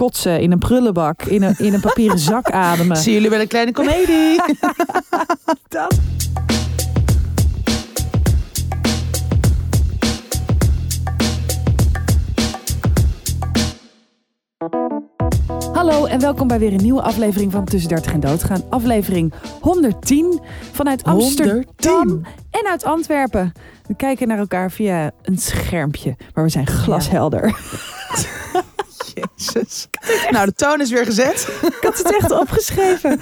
kotsen in een prullenbak, in een, in een papieren zak ademen. Zie jullie wel een kleine komedie? Dat. Hallo en welkom bij weer een nieuwe aflevering van Tussen 30 en Doodgaan. Aflevering 110 vanuit Amsterdam 110. en uit Antwerpen. We kijken naar elkaar via een schermpje, maar we zijn glashelder. Jezus. Nou, de toon is weer gezet. Ik had het echt opgeschreven.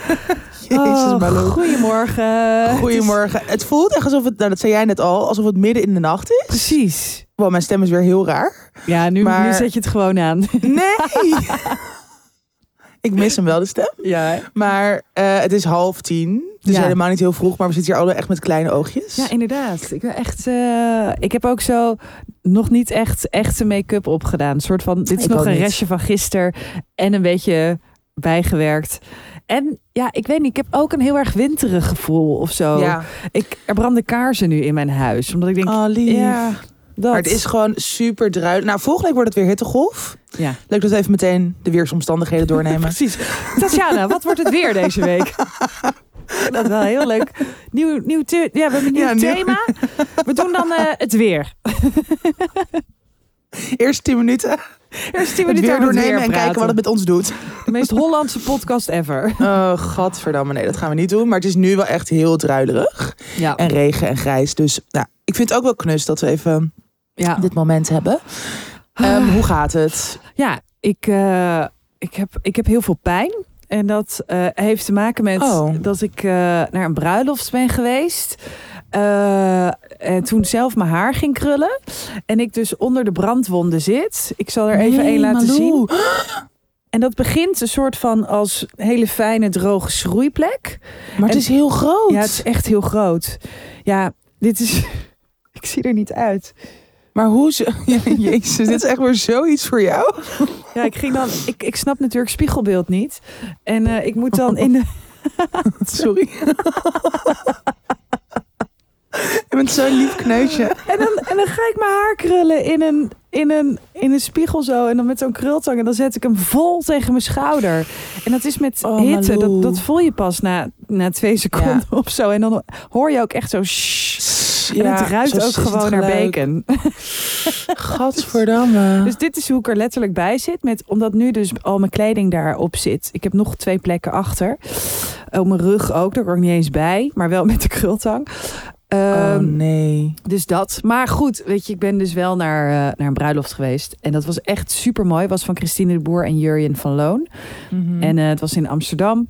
Jezus, Oh, Malou. goedemorgen. Het is- Goedemorgen. Het voelt echt alsof het, nou dat zei jij net al, alsof het midden in de nacht is. Precies. Wow, mijn stem is weer heel raar. Ja, nu, Maar- nu zet je het gewoon aan. Nee! Ik mis hem wel, de stem. Ja, Maar eh, het is half tien. Het is Ja. helemaal niet heel vroeg, maar we zitten hier alle echt met kleine oogjes. Ja, inderdaad. Ik ben echt. eh, ik heb ook zo nog niet echt echte make-up opgedaan. Een soort van. Dit is Ik nog een niet. restje van gisteren en een beetje bijgewerkt. En ja, ik weet niet. Ik heb ook een heel erg winterig gevoel of zo. Ja. Ik, er branden kaarsen nu in mijn huis, omdat ik denk. Oh, lief. ja, dat. Maar het is gewoon super druilig. Nou, volgende week wordt het weer hittegolf. Ja, Leuk dat we even meteen de weersomstandigheden doornemen. precies. Tatjana, wat wordt het weer deze week? Dat wel heel leuk. Nieuw, nieuw, ja, we hebben een nieuw Ja, nieuw- thema. We doen dan eh, het weer. Eerst tien minuten Eerst tien het minuten weer doornemen weer en kijken wat het met ons doet. De meest Hollandse podcast ever. Oh, gadverdamme. Nee, dat gaan we niet doen. Maar het is nu wel echt heel druilerig. Ja. En regen en grijs. Dus nou, ik vind het ook wel knus dat we even Ja, dit moment hebben. Ehm, hoe gaat het? ja ik, eh, ik, heb, ik heb heel veel pijn. En dat eh, heeft te maken met Oh. dat ik eh, naar een bruiloft ben geweest. Eh, en toen zelf mijn haar ging krullen. En ik dus onder de brandwonden zit. Ik zal er even Nee, één laten zien. En dat begint een soort van als hele fijne droge schroeiplek. Maar het En- is heel groot. Ja, het is echt heel groot. Ja, dit is... Ik zie er niet uit. Maar hoe ze... Jezus, dit is echt weer zoiets voor jou. Ja, ik ging dan. Ik, ik snap natuurlijk spiegelbeeld niet. En eh, ik moet dan in de. Sorry. Je bent zo'n lief kneusje. En dan, en dan ga ik mijn haar krullen in een, in een, in een spiegel zo. En dan met zo'n krultang. En dan zet ik hem vol tegen mijn schouder. En dat is met Oh, hitte. Malou. Dat, dat voel je pas na, na twee seconden of zo. En dan hoor je ook echt zo. shh. En het ruikt ook gewoon naar bacon. Gadverdamme. Dus dit is hoe ik er letterlijk bij zit. Met, omdat nu dus al mijn kleding daarop zit. Ik heb nog twee plekken achter. Op mijn rug ook. Daar kan ik niet eens bij. Maar wel met de krultang. oh Ehm, nee. Dus dat. Maar goed, weet je, ik ben dus wel naar, eh, naar een bruiloft geweest. En dat was echt super mooi. Het was van Christine de Boer en Jurjen van Loon. Mhm. En eh, het was in Amsterdam.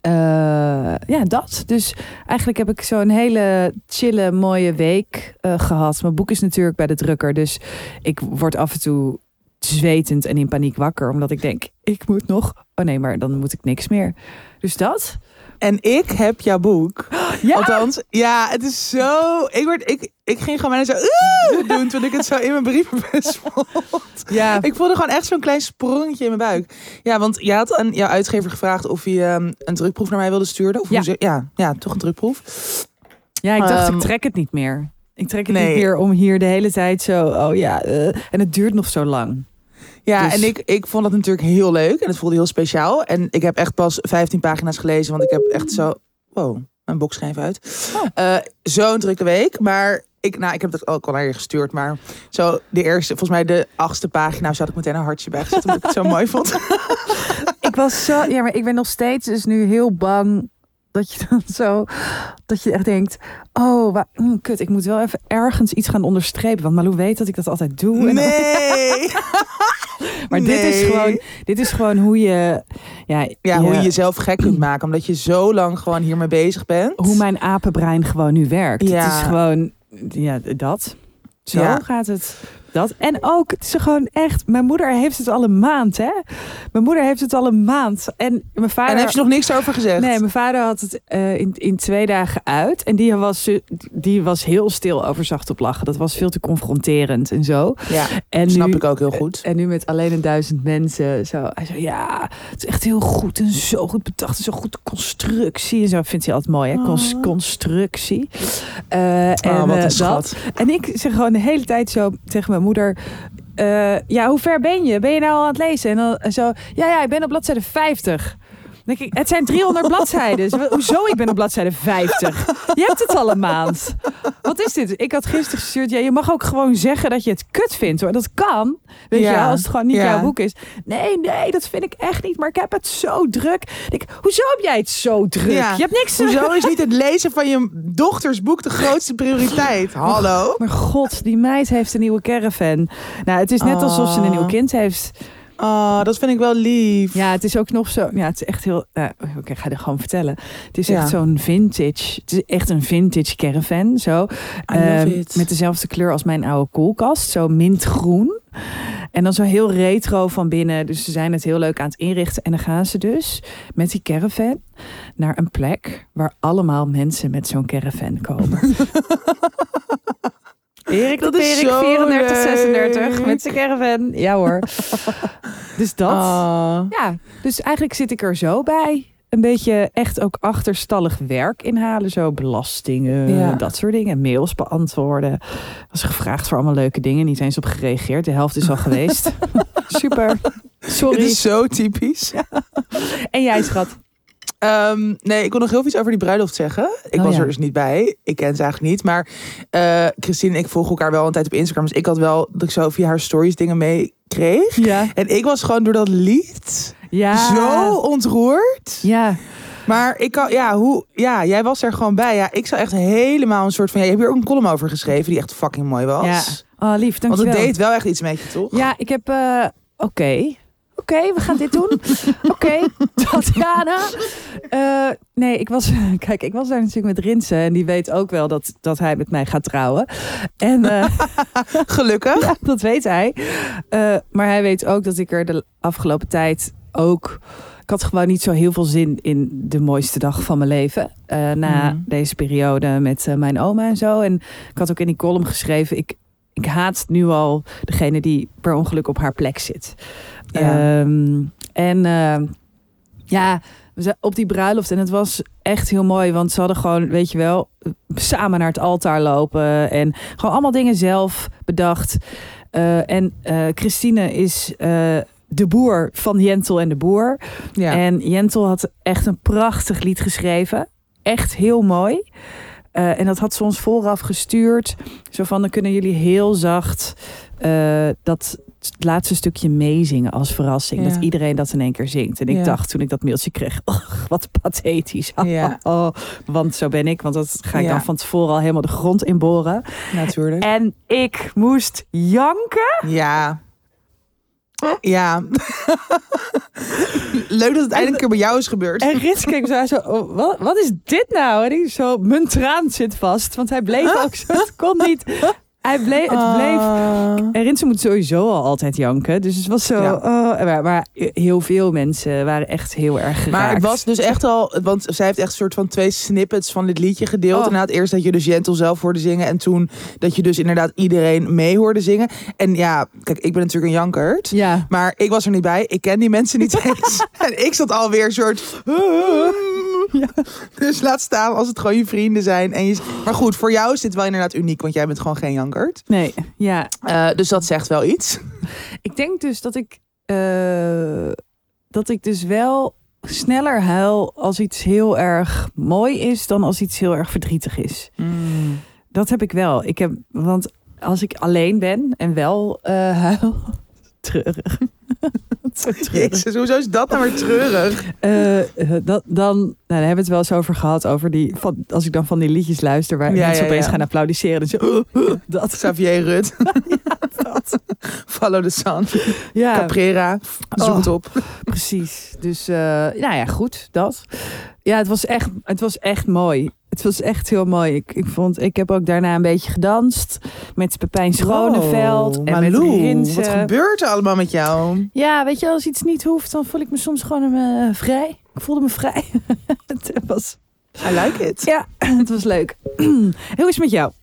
Eh, ja, dat. Dus eigenlijk heb ik zo'n hele chille, mooie week eh, gehad. Mijn boek is natuurlijk bij de drukker. Dus ik word af en toe zwetend en in paniek wakker. Omdat ik denk, ik moet nog. Oh nee, maar dan moet ik niks meer. Dus dat. En ik heb jouw boek. Ja, Althans, ja, het is zo... Ik, word, ik, ik ging gewoon bijna zo... "Oeh" doen toen ik het zo in mijn brievenbus vond. ja. Ik voelde gewoon echt zo'n klein sprongetje in mijn buik. Ja, want jij had aan jouw uitgever gevraagd of hij ehm, een drukproef naar mij wilde sturen. Of Ja. hoe ja, ja, toch een drukproef. Ja, ik dacht, Ehm, ik trek het niet meer. Ik trek het nee. niet meer om hier de hele tijd zo, oh ja, eh, en het duurt nog zo lang. Ja, Dus- en ik, ik vond het natuurlijk heel leuk en het voelde heel speciaal. En ik heb echt pas 15 pagina's gelezen, want ik heb echt zo... Wow, mijn box schijnt uit. Oh. Eh, Zo'n drukke week, maar... Ik, nou, ik heb dat ook al naar je gestuurd, maar zo de eerste, volgens mij de achtste pagina, zat ik meteen een hartje bij gezet, omdat ik het zo mooi vond. Ik was zo, ja, maar ik ben nog steeds dus nu heel bang dat je dan zo, dat je echt denkt, oh, wa- hm, kut, ik moet wel even ergens iets gaan onderstrepen, want Malou weet dat ik dat altijd doe. En dan- Nee! maar dit is gewoon, dit is gewoon hoe je, ja, Ja, hoe je jezelf gek kunt maken, omdat je zo lang gewoon hiermee bezig bent. hoe mijn apenbrein gewoon nu werkt. Ja. Het is gewoon, ja, dat. Zo Ja. gaat het. Dat. En ook, het is gewoon echt, mijn moeder heeft het al een maand, hè? Mijn moeder heeft het al een maand. En mijn vader. En heb je nog niks over gezegd? Nee, mijn vader had het eh, in, in twee dagen uit. En die was, eh, die was heel stil over zacht op lachen. Dat was veel te confronterend en zo. Ja, En snap nu, ik ook heel goed. En nu met alleen een duizend mensen. Zo. Hij zei, ja, het is echt heel goed. En zo goed bedacht. En zo goed constructie. En zo vindt hij altijd mooi, hè? Cons- Oh. constructie. En, oh, wat eh, een dat. schat. En ik zeg gewoon de hele tijd zo tegen mijn moeder... eh, ja, hoe ver ben je? Ben je nou al aan het lezen? En en zo, ja, ja, ik ben op bladzijde 50. Denk ik, het zijn 300 bladzijden. Hoezo, ik ben op bladzijde 50? Je hebt het al een maand. Wat is dit? Ik had gisteren gestuurd, ja, je mag ook gewoon zeggen dat je het kut vindt. hoor. Dat kan, weet Ja, je als het gewoon niet ja. jouw boek is. Nee, nee, dat vind ik echt niet. Maar ik heb het zo druk. Ik, hoezo heb jij het zo druk? Ja. Je hebt niks Hoezo is niet het lezen van je dochters boek de grootste prioriteit? Hallo? Maar god, die meid heeft een nieuwe caravan. Nou, het is net alsof ze een nieuw Oh. kind heeft. Oh, dat vind ik wel lief. Ja, het is ook nog zo. Ja, het is echt heel. Oké, ik ga dit gewoon vertellen. Het is Ja. echt zo'n vintage. Het is echt een vintage caravan. Zo. Ehm. Met dezelfde kleur als mijn oude koelkast. Zo mintgroen. En dan zo heel retro van binnen. Dus ze zijn het heel leuk aan het inrichten. En dan gaan ze dus met die caravan naar een plek waar allemaal mensen met zo'n caravan komen. Erik Dat is Perik, zo 34, 36, leuk. met zijn caravan. Ja hoor. dus dat. Ah. Ja, dus eigenlijk zit ik er zo bij. Een beetje echt ook achterstallig werk inhalen. Zo belastingen, Ja. dat soort dingen. Mails beantwoorden. Was gevraagd voor allemaal leuke dingen. Niet eens op gereageerd. De helft is al geweest. Super. Sorry. is zo typisch. En jij schat. Ehm, nee, ik wil nog heel veel iets over die bruiloft zeggen. Ik Oh, was ja. er dus niet bij. Ik ken ze eigenlijk niet. Maar eh, Christine en ik volgen elkaar wel een tijd op Instagram. Dus ik had wel dat ik zo via haar stories dingen meekreeg. Ja. En ik was gewoon door dat lied Ja. zo ontroerd. Ja. Maar ik kan, ja, hoe, ja, jij was er gewoon bij. Ja, ik zou echt helemaal een soort van. Ja, je hebt hier ook een column over geschreven die echt fucking mooi was. Ja. Oh, lief, Want het dankjewel. deed wel echt iets met je, toch? Ja, ik heb... eh, Oké. Oké, we gaan dit doen. Oké, Tatjana. Eh, nee, ik was... Kijk, ik was daar natuurlijk met Rinsen. En die weet ook wel dat, dat hij met mij gaat trouwen. En... eh, Gelukkig. Ja, dat weet hij. Eh, maar hij weet ook dat ik er de afgelopen tijd ook. Ik had gewoon niet zo heel veel zin in de mooiste dag van mijn leven. na Mhm. deze periode met mijn oma en zo. En ik had ook in die column geschreven. Ik, ik haat nu al degene die per ongeluk op haar plek zit. Ja. Ehm, en eh, ja, op die bruiloft. En het was echt heel mooi. Want ze hadden gewoon, weet je wel, samen naar het altaar lopen. En gewoon allemaal dingen zelf bedacht. Eh, en eh, Christine is eh, de boer van Jentel en de Boer. Ja. En Jentel had echt een prachtig lied geschreven. Echt heel mooi. Eh, en dat had ze ons vooraf gestuurd. Zo van, dan kunnen jullie heel zacht eh, dat laatste stukje meezingen als verrassing. Ja. Dat iedereen dat in één keer zingt. En ik Ja. dacht toen ik dat mailtje kreeg, och, wat pathetisch. Ja. Oh, want zo ben ik, want dat ga ik dan van tevoren al helemaal de grond inboren. Natuurlijk. En ik moest janken. Ja. Ja. Leuk dat het eindelijk een keer bij jou is gebeurd. En Rits keek zo, zo oh, wat, wat is dit nou? En ik zo, mijn traan zit vast. Want hij bleef ook zo, het kon niet. Hij bleef, het bleef. Ah. En Rinse moet sowieso al altijd janken. Dus het was zo, Ja. oh, maar, maar heel veel mensen waren echt heel erg geraakt. Maar het was dus echt al, want zij heeft echt een soort van twee snippets van dit liedje gedeeld. Oh. Inderdaad, eerst dat je dus Gentle zelf hoorde zingen en toen dat je dus inderdaad iedereen mee hoorde zingen. En ja, kijk, ik ben natuurlijk een jankert. Ja, Maar ik was er niet bij. Ik ken die mensen niet eens. en ik zat alweer een soort... Dus laat staan als het gewoon je vrienden zijn. En je... Maar goed, voor jou is dit wel inderdaad uniek. Want jij bent gewoon geen nee, ja. Eh, dus dat zegt wel iets. Ik denk dus dat ik, eh, dat ik dus wel sneller huil als iets heel erg mooi is dan als iets heel erg verdrietig is. Dat heb ik wel. Ik heb, want als ik alleen ben en wel eh, huil, treurig. Jezus, hoezo is dat nou weer treurig? Eh, eh, dat, dan, nou, daar hebben we het wel eens over gehad. Over die, van, als ik dan van die liedjes luister waar Ja, mensen ja, opeens ja. gaan applaudisseren. Dus, je- dat, Xavier Rut. dat. Follow the sun. Ja, Caprera. Zoek Oh. het op. precies. Dus, eh, nou ja, goed, dat. Ja, het was echt, het was echt mooi. Het was echt heel mooi. Ik, ik, vond, ik heb ook daarna een beetje gedanst met Pepijn Schoneveld Wow, en met Malou, Rinse. Wat gebeurt er allemaal met jou? Ja, weet je, als iets niet hoeft, dan voel ik me soms gewoon eh, vrij. Ik voelde me vrij. het was, I like it. ja, het was leuk. Hoe is het met jou?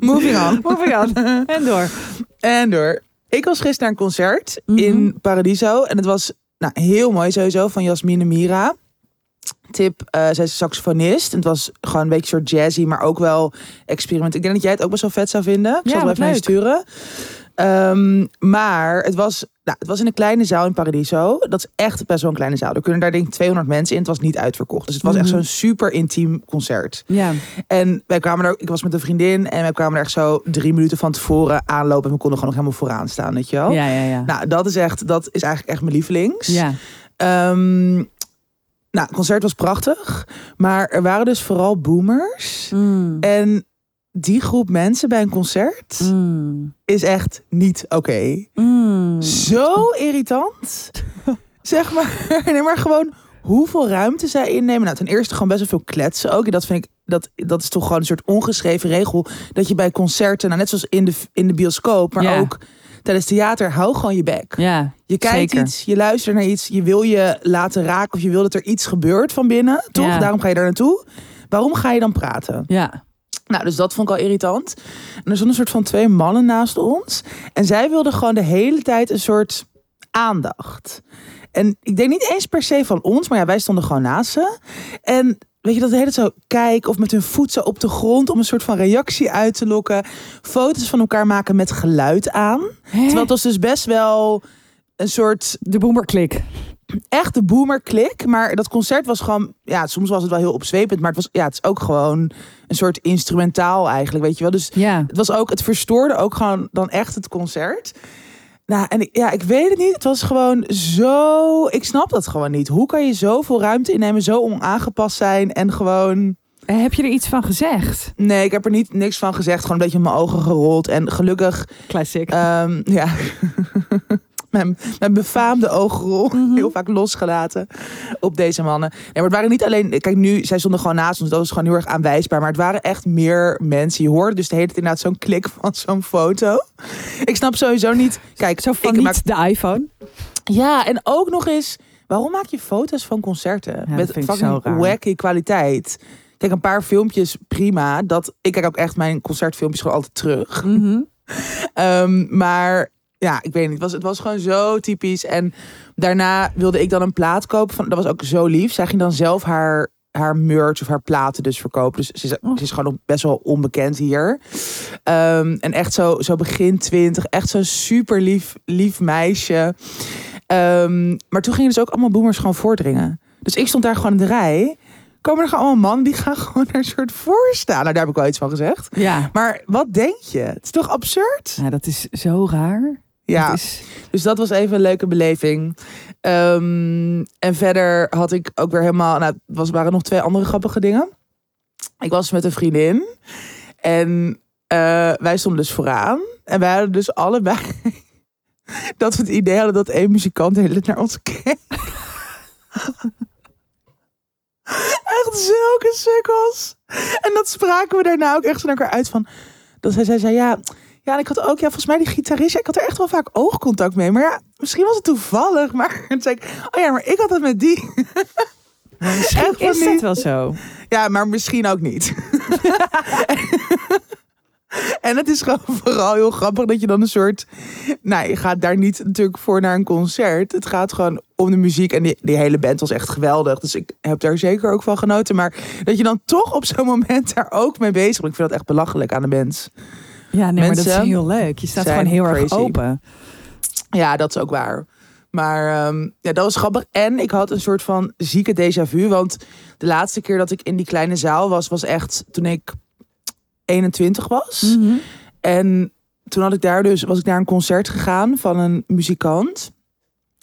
Moving on. Moving on. En door. En door. Ik was gisteren naar een concert Mhm. in Paradiso. En het was nou, heel mooi sowieso van Jasmine Mira. Tip, eh, zij is saxofonist. En het was gewoon een beetje soort jazzy, maar ook wel experiment. Ik denk dat jij het ook best wel vet zou vinden. Ik Ja, zal het even naar sturen. Ehm, maar het was, nou, het was in een kleine zaal in Paradiso. Dat is echt best wel een kleine zaal. Er kunnen daar denk ik 200 mensen in. Het was niet uitverkocht. Dus het was echt Mhm. zo'n super intiem concert. Ja. En wij kwamen er, ik was met een vriendin en wij kwamen er echt zo drie minuten van tevoren aanlopen. En we konden gewoon nog helemaal vooraan staan, weet je wel. Ja, ja, ja. Nou, dat is echt, dat is eigenlijk echt mijn lievelings. ja. Ehm, nou, het concert was prachtig. Maar er waren dus vooral boomers. Mm. En die groep mensen bij een concert Mm. is echt niet oké. Mm. Zo irritant. zeg maar, nee, maar gewoon hoeveel ruimte zij innemen. Nou, ten eerste gewoon best wel veel kletsen ook. En dat vind ik, dat, dat is toch gewoon een soort ongeschreven regel. Dat je bij concerten, nou, net zoals in de, in de bioscoop, maar ook tijdens theater, hou gewoon je bek. Ja, Je kijkt zeker. iets, je luistert naar iets, je wil je laten raken of je wil dat er iets gebeurt van binnen, toch? Ja. Daarom ga je daar naartoe. Waarom ga je dan praten? Ja. Nou, dus dat vond ik al irritant. En er stonden een soort van twee mannen naast ons. En zij wilden gewoon de hele tijd een soort aandacht. En ik denk niet eens per se van ons, maar ja, wij stonden gewoon naast ze. En weet je, dat de hele tijd zo kijken of met hun voet zo op de grond om een soort van reactie uit te lokken. Foto's van elkaar maken met geluid aan. Terwijl het was dus best wel een soort De boemerklik. echte boomer klik. Maar dat concert was gewoon, ja, soms was het wel heel opzwepend. Maar het was, ja, het is ook gewoon een soort instrumentaal eigenlijk, weet je wel. Dus Ja. het was ook, het verstoorde ook gewoon dan echt het concert. Nou, en ik, ja, ik weet het niet. Het was gewoon zo. Ik snap dat gewoon niet. Hoe kan je zoveel ruimte innemen, zo onaangepast zijn en gewoon. Eh, Heb je er iets van gezegd? Nee, ik heb er niet niks van gezegd. Gewoon een beetje in mijn ogen gerold. En gelukkig, Classic. ehm, ja. Mijn, mijn befaamde oogrol Mhm. heel vaak losgelaten op deze mannen. Nee, maar het waren niet alleen... Kijk, nu, zij stonden gewoon naast ons. Dat was gewoon heel erg aanwijsbaar. Maar het waren echt meer mensen. Je hoorde dus de hele tijd inderdaad zo'n klik van zo'n foto. Ik snap sowieso niet... Kijk, Zo van ik maak- de iPhone. Ja, en ook nog eens... Waarom maak je foto's van concerten? met fucking wacky kwaliteit. Kijk, een paar filmpjes, prima. Dat, ik kijk ook echt mijn concertfilmpjes gewoon altijd terug. Ehm, maar ja, ik weet niet. Het was, het was gewoon zo typisch. En daarna wilde ik dan een plaat kopen. Van, dat was ook zo lief. Zij ging dan zelf haar, haar merch of haar platen dus verkopen. Dus ze is, Oh. ze is gewoon nog best wel onbekend hier. Ehm, en echt zo, zo begin twintig. Echt zo'n super lief, lief meisje. Ehm, maar toen gingen dus ook allemaal boomers gewoon voordringen. Dus ik stond daar gewoon in de rij. Komen er gewoon allemaal mannen die gaan gewoon er een soort voor staan. Nou, daar heb ik wel iets van gezegd. Ja. Maar wat denk je? Het is toch absurd? ja, dat is zo raar. Ja, dus dat was even een leuke beleving. Ehm, en verder had ik ook weer helemaal... Nou, was, waren nog twee andere grappige dingen. Ik was met een vriendin. En eh, wij stonden dus vooraan. En wij hadden dus allebei... dat we het idee hadden dat één muzikant de naar ons keek. echt zulke sukkels. En dat spraken we daarna ook echt zo naar elkaar uit van... Dat zij zei, zei ja... Ja, en ik had ook, ja, volgens mij die gitarist, ik had er echt wel vaak oogcontact mee. Maar ja, misschien was het toevallig. Maar toen zei ik, oh ja, maar ik had het met die. Misschien is dat wel zo. Ja, maar misschien ook niet. en het is gewoon vooral heel grappig dat je dan een soort... Nou, je gaat daar niet natuurlijk voor naar een concert. Het gaat gewoon om de muziek. En die, die hele band was echt geweldig. Dus ik heb daar zeker ook van genoten. Maar dat je dan toch op zo'n moment daar ook mee bezig bent. Ik vind dat echt belachelijk aan de band. Ja, nee, maar dat Mensen is heel leuk. Je staat gewoon heel erg open. Ja, dat is ook waar. Maar ehm, ja, dat was grappig. En ik had een soort van zieke déjà vu. Want de laatste keer dat ik in die kleine zaal was, was echt toen ik 21 was. Mhm. En toen had ik daar dus, was ik naar een concert gegaan van een muzikant.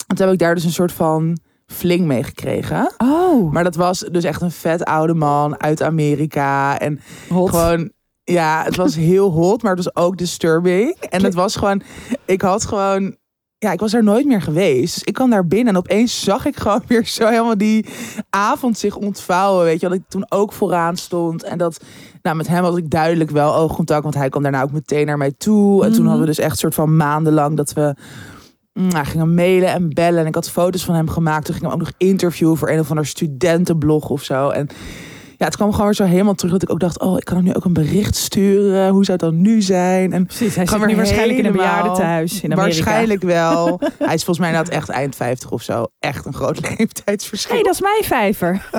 En toen heb ik daar dus een soort van fling mee gekregen. Oh, Maar dat was dus echt een vet oude man uit Amerika. En hot. gewoon, ja, het was heel hot, maar het was ook disturbing. En het was gewoon, ik had gewoon, ja, ik was er nooit meer geweest. Dus ik kwam daar binnen en opeens zag ik gewoon weer zo helemaal die avond zich ontvouwen. Weet je, dat ik toen ook vooraan stond. En dat, nou, met hem had ik duidelijk wel oogcontact, want hij kwam daarna ook meteen naar mij toe. En toen Mhm. hadden we dus echt soort van maandenlang dat we nou, gingen mailen en bellen. En ik had foto's van hem gemaakt. Toen ging ik hem ook nog interviewen voor een of ander studentenblog of zo. En Ja, het kwam gewoon zo helemaal terug dat ik ook dacht, oh, ik kan hem nu ook een bericht sturen. Hoe zou het dan nu zijn? En Precies, hij zit nu waarschijnlijk in een bejaardentehuis in Amerika. waarschijnlijk wel. Hij is volgens mij inderdaad echt eind 50 of zo. Echt een groot leeftijdsverschil. Hey, dat is mijn vijver.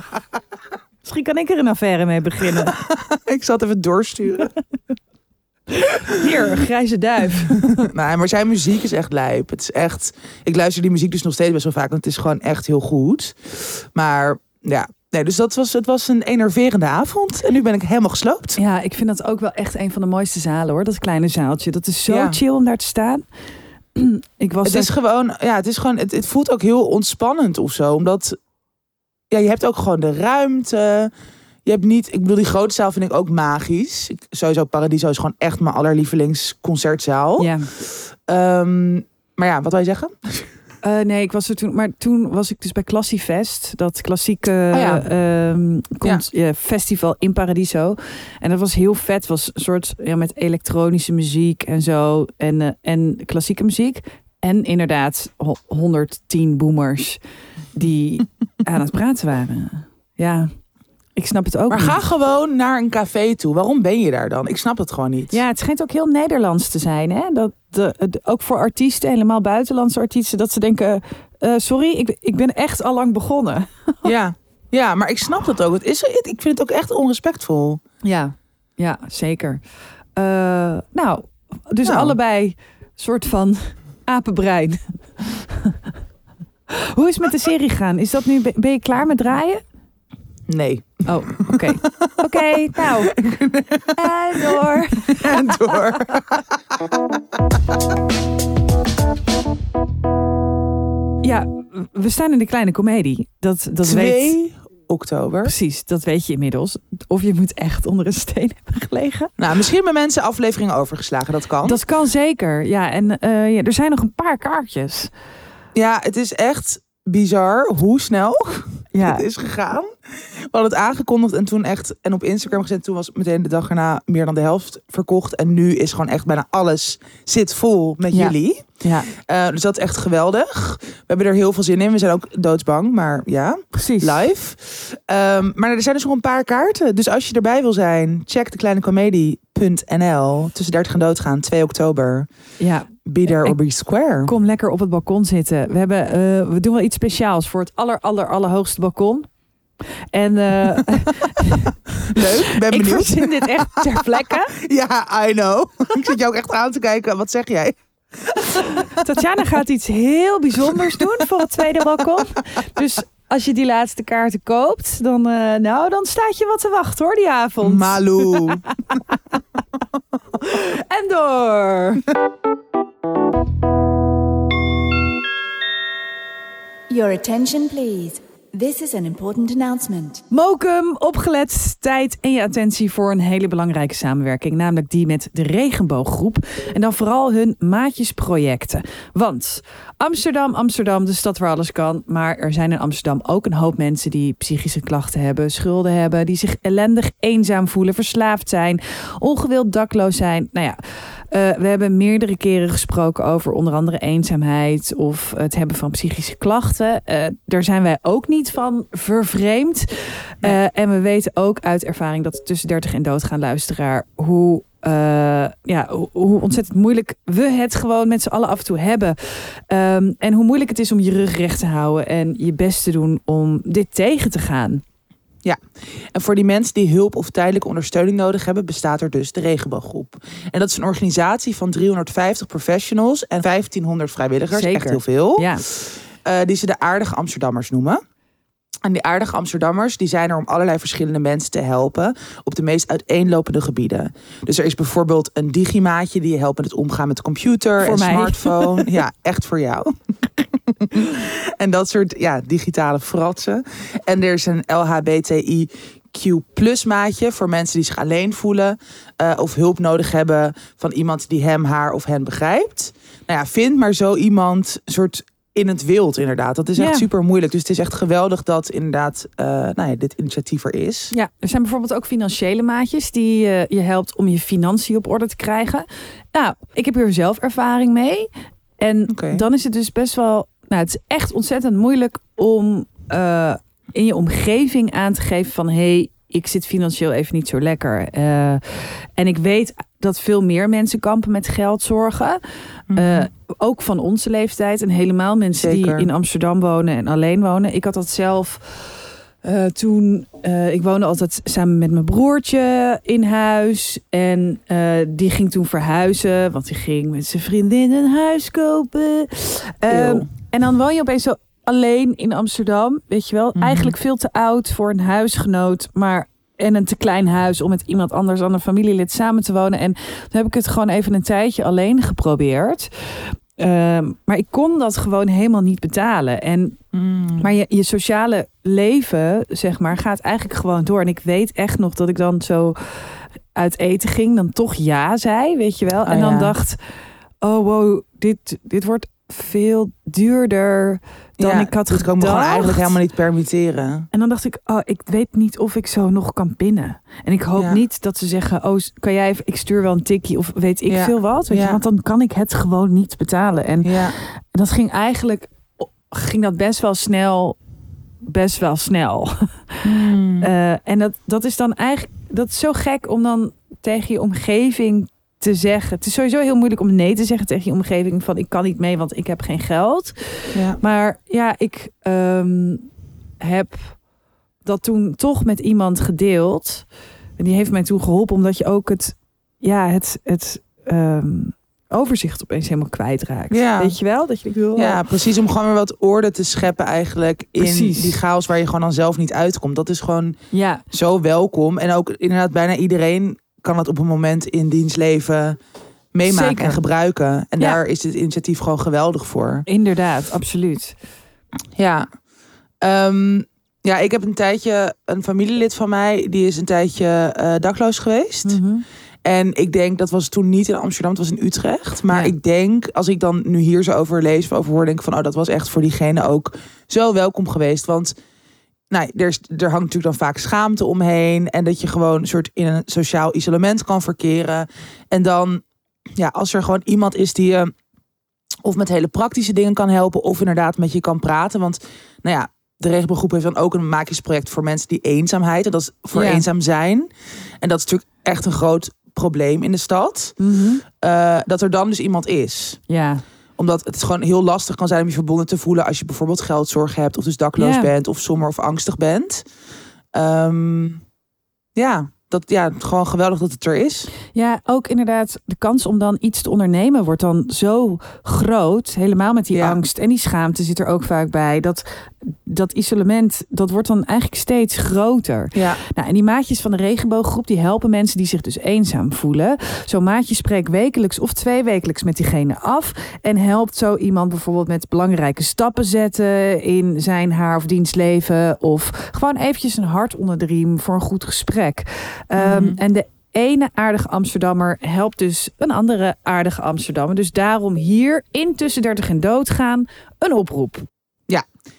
Misschien kan ik er een affaire mee beginnen. Ik zal het even doorsturen. Hier, grijze duif. nee, maar zijn muziek is echt lijp. Het is echt. Ik luister die muziek dus nog steeds best wel vaak, want het is gewoon echt heel goed. Maar ja, nee, dus dat was, het was een enerverende avond. En nu ben ik helemaal gesloopt. Ja, ik vind dat ook wel echt een van de mooiste zalen hoor. Dat kleine zaaltje. Dat is zo Ja. chill om daar te staan. Ik was Het daar- is gewoon, ja, het is gewoon, het, het voelt ook heel ontspannend of zo, omdat ja, je hebt ook gewoon de ruimte. Je hebt niet, ik bedoel, die grote zaal vind ik ook magisch. Ik, sowieso Paradiso is gewoon echt mijn allerlievelingsconcertzaal. Ja. Ehm, maar ja, wat wil je zeggen? Eh, nee, ik was er toen. Maar toen was ik dus bij Classiefest. Dat klassieke Oh ja. ehm, ja, festival in Paradiso. En dat was heel vet. Het was een soort ja, met elektronische muziek en zo. En, eh, en klassieke muziek. En inderdaad ho- 110 boomers die aan het praten waren. Ja, ik snap het ook Maar niet. ga gewoon naar een café toe. Waarom ben je daar dan? Ik snap het gewoon niet. Ja, het schijnt ook heel Nederlands te zijn. Hè? Dat de, de- ook voor artiesten, helemaal buitenlandse artiesten, dat ze denken: eh, sorry, ik, ik ben echt al lang begonnen. ja. Ja, maar ik snap dat ook. Het is, ik vind het ook echt onrespectvol. Ja, ja zeker. Eh, nou, dus Nou. allebei soort van apenbrein. Hoe is het met de serie gaan? Is dat nu, ben je klaar met draaien? Nee. Oh, oké. Oké, nou. En door. En door. Ja, we staan in de kleine komedie. Dat, dat weet... 2 oktober. Precies, dat weet je inmiddels. Of je moet echt onder een steen hebben gelegen. Nou, misschien hebben mensen afleveringen overgeslagen. Dat kan. Dat kan zeker. Ja, en eh, ja, er zijn nog een paar kaartjes. Ja, het is echt bizar hoe snel Ja, het is gegaan. We hadden het aangekondigd en toen echt en op Instagram gezet. Toen was meteen de dag erna meer dan de helft verkocht. En nu is gewoon echt bijna alles zit vol met Ja. jullie. ja Eh, dus dat is echt geweldig. We hebben er heel veel zin in. We zijn ook doodsbang, maar ja, precies. live. Ehm, maar er zijn dus nog een paar kaarten. Dus als je erbij wil zijn, check dekleinecomedie.nl. Tussen 30 en doodgaan, 2 oktober. Ja, Be there or be square. kom lekker op het balkon zitten. We, hebben, eh, we doen wel iets speciaals voor het aller, aller, allerhoogste balkon. En eh, Leuk, ben ik benieuwd. verzin dit echt ter plekke. Ja, I know. Ik zit jou ook echt aan te kijken. Wat zeg jij? Tatjana gaat iets heel bijzonders doen voor het tweede balkon. Dus als je die laatste kaarten koopt, dan, eh, nou, dan staat je wat te wachten hoor, die avond. Malou. En door. Your attention, please. This is an important announcement. Mokum, opgelet, tijd en je attentie voor een hele belangrijke samenwerking. Namelijk die met de Regenbooggroep. En dan vooral hun maatjesprojecten. Want Amsterdam, Amsterdam, de stad waar alles kan. Maar er zijn in Amsterdam ook een hoop mensen die psychische klachten hebben, schulden hebben. Die zich ellendig eenzaam voelen, verslaafd zijn, ongewild dakloos zijn. Nou ja, eh, we hebben meerdere keren gesproken over onder andere eenzaamheid of het hebben van psychische klachten. Eh, daar zijn wij ook niet van vervreemd. Eh, en we weten ook uit ervaring dat tussen 30 en doodgaan luisteraar hoe. ja, hoe- hoe ontzettend moeilijk we het gewoon met z'n allen af en toe hebben. Ehm, en hoe moeilijk het is om je rug recht te houden en je best te doen om dit tegen te gaan. En voor die mensen die hulp of tijdelijke ondersteuning nodig hebben, bestaat er dus de Regenbooggroep. En dat is een organisatie van 350 professionals en 1500 vrijwilligers. Zeker. Echt heel veel. Ja, eh, die ze de aardige Amsterdammers noemen. En die aardige Amsterdammers die zijn er om allerlei verschillende mensen te helpen op de meest uiteenlopende gebieden. Dus er is bijvoorbeeld een digimaatje die je helpt met het omgaan met de computer Voor en mij. smartphone. ja, echt voor jou. en dat soort ja, digitale fratsen. En er is een LHBTIQ plus maatje voor mensen die zich alleen voelen eh, of hulp nodig hebben van iemand die hem, haar of hen begrijpt. Nou ja, vind maar zo iemand soort in het wild inderdaad. Dat is echt Ja. super moeilijk. Dus het is echt geweldig dat inderdaad eh, nou ja, dit initiatief er is. Ja, er zijn bijvoorbeeld ook financiële maatjes die eh, je helpt om je financiën op orde te krijgen. Nou, ik heb hier zelf ervaring mee. En dan is het dus best wel. Nou, het is echt ontzettend moeilijk om eh, in je omgeving aan te geven van hé, hey, ik zit financieel even niet zo lekker. Eh, en ik weet dat veel meer mensen kampen met geldzorgen. Uh, ook van onze leeftijd. En helemaal mensen Zeker. die in Amsterdam wonen en alleen wonen. Ik had dat zelf uh, toen. Uh, ik woonde altijd samen met mijn broertje in huis. En die ging toen verhuizen. Want die ging met zijn vriendin een huis kopen. Um, en dan woon je opeens zo alleen in Amsterdam. Weet je wel, Mhm. eigenlijk veel te oud voor een huisgenoot. Maar en een te klein huis om met iemand anders dan een familielid samen te wonen. En toen heb ik het gewoon even een tijdje alleen geprobeerd. Um, maar ik kon dat gewoon helemaal niet betalen. En, Mm. Maar je, je sociale leven, zeg maar, gaat eigenlijk gewoon door. En ik weet echt nog dat ik dan zo uit eten ging, dan toch ja zei, weet je wel. Oh, en dan ja. dacht, oh wow, dit, dit wordt veel duurder dan ja, ik had dat kan me gewoon gedacht. eigenlijk helemaal niet permitteren. En dan dacht ik, oh, ik weet niet of ik zo nog kan pinnen. En ik hoop Ja. niet dat ze zeggen, oh, kan jij even, ik stuur wel een tikkie of weet ik Ja. veel wat. Weet Ja. je, want dan kan ik het gewoon niet betalen. En dat ging eigenlijk, ging dat best wel snel, best wel snel. Mm. Eh, en dat, dat is dan eigenlijk, dat is zo gek om dan tegen je omgeving te zeggen. Het is sowieso heel moeilijk om nee te zeggen tegen je omgeving van ik kan niet mee, want ik heb geen geld. ja. Maar ja, ik ehm, heb dat toen toch met iemand gedeeld. En die heeft mij toen geholpen, omdat je ook het, ja, het, het ehm, overzicht opeens helemaal kwijtraakt. Ja. Weet je wel? Dat je wil. ja, precies. Om gewoon weer wat orde te scheppen eigenlijk in Precies. die chaos waar je gewoon dan zelf niet uitkomt. Dat is gewoon ja, zo welkom. En ook inderdaad bijna iedereen kan dat op een moment in diens leven meemaken Zeker. en gebruiken. En Ja. daar is dit initiatief gewoon geweldig voor. inderdaad, absoluut. Ja. Ehm, ja, ik heb een tijdje een familielid van mij, die is een tijdje eh, dakloos geweest. Mhm. En ik denk, dat was toen niet in Amsterdam, het was in Utrecht. Maar ik denk, als ik dan nu hier zo over lees of over hoor, denk ik van, oh, dat was echt voor diegene ook zo welkom geweest. Want nou, er, is, er hangt natuurlijk dan vaak schaamte omheen. En dat je gewoon een soort in een sociaal isolement kan verkeren. En dan, ja, als er gewoon iemand is die je of met hele praktische dingen kan helpen, of inderdaad met je kan praten. Want, nou ja, de regenbooggroep heeft dan ook een maakjesproject voor mensen die eenzaamheid, en dat is voor Ja. eenzaam zijn. En dat is natuurlijk echt een groot probleem in de stad. Mhm. Eh, dat er dan dus iemand is. Ja, Omdat het gewoon heel lastig kan zijn om je verbonden te voelen als je bijvoorbeeld geldzorgen hebt, of dus dakloos bent, of somber of angstig bent. Ehm, ja, dat, ja, gewoon geweldig dat het er is. Ja, ook inderdaad, de kans om dan iets te ondernemen wordt dan zo groot. Helemaal met die Ja. angst en die schaamte zit er ook vaak bij. Dat, dat isolement, dat wordt dan eigenlijk steeds groter. Ja, Nou, en die maatjes van de regenbooggroep, die helpen mensen die zich dus eenzaam voelen. Zo'n maatje spreekt wekelijks of twee wekelijks met diegene af. En helpt zo iemand bijvoorbeeld met belangrijke stappen zetten in zijn, haar of diens leven. Of gewoon eventjes een hart onder de riem voor een goed gesprek. Ehm, Mhm. En de ene aardige Amsterdammer helpt dus een andere aardige Amsterdammer. Dus daarom hier in Tussen 30 en Doodgaan een oproep.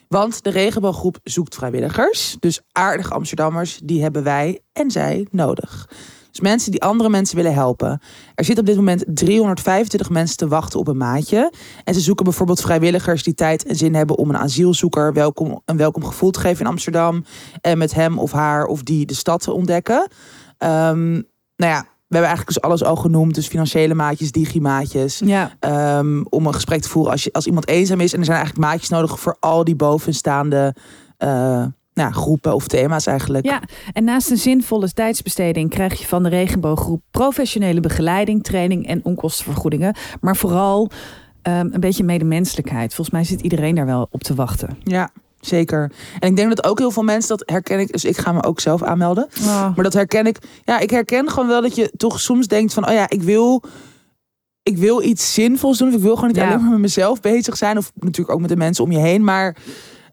Want de regenbooggroep zoekt vrijwilligers. Dus aardige Amsterdammers, die hebben wij en zij nodig. Dus mensen die andere mensen willen helpen. Er zitten op dit moment 325 mensen te wachten op een maatje. En ze zoeken bijvoorbeeld vrijwilligers die tijd en zin hebben om een asielzoeker welkom, een welkom gevoel te geven in Amsterdam. En met hem of haar of die de stad te ontdekken. Ehm, nou ja, we hebben eigenlijk dus alles al genoemd. Dus financiële maatjes, digimaatjes. Ja, Ehm, om een gesprek te voeren als, je, als iemand eenzaam is. En er zijn eigenlijk maatjes nodig voor al die bovenstaande eh, nou, groepen of thema's eigenlijk. Ja, en naast een zinvolle tijdsbesteding krijg je van de regenbooggroep professionele begeleiding, training en onkostenvergoedingen. Maar vooral ehm, een beetje medemenselijkheid. Volgens mij zit iedereen daar wel op te wachten. Ja, zeker. En ik denk dat ook heel veel mensen dat herken ik. Dus ik ga me ook zelf aanmelden. Maar dat herken ik. Ja, ik herken gewoon wel dat je toch soms denkt van, oh ja, ik wil, ik wil iets zinvols doen. Of ik wil gewoon niet Ja. alleen maar met mezelf bezig zijn. Of natuurlijk ook met de mensen om je heen. Maar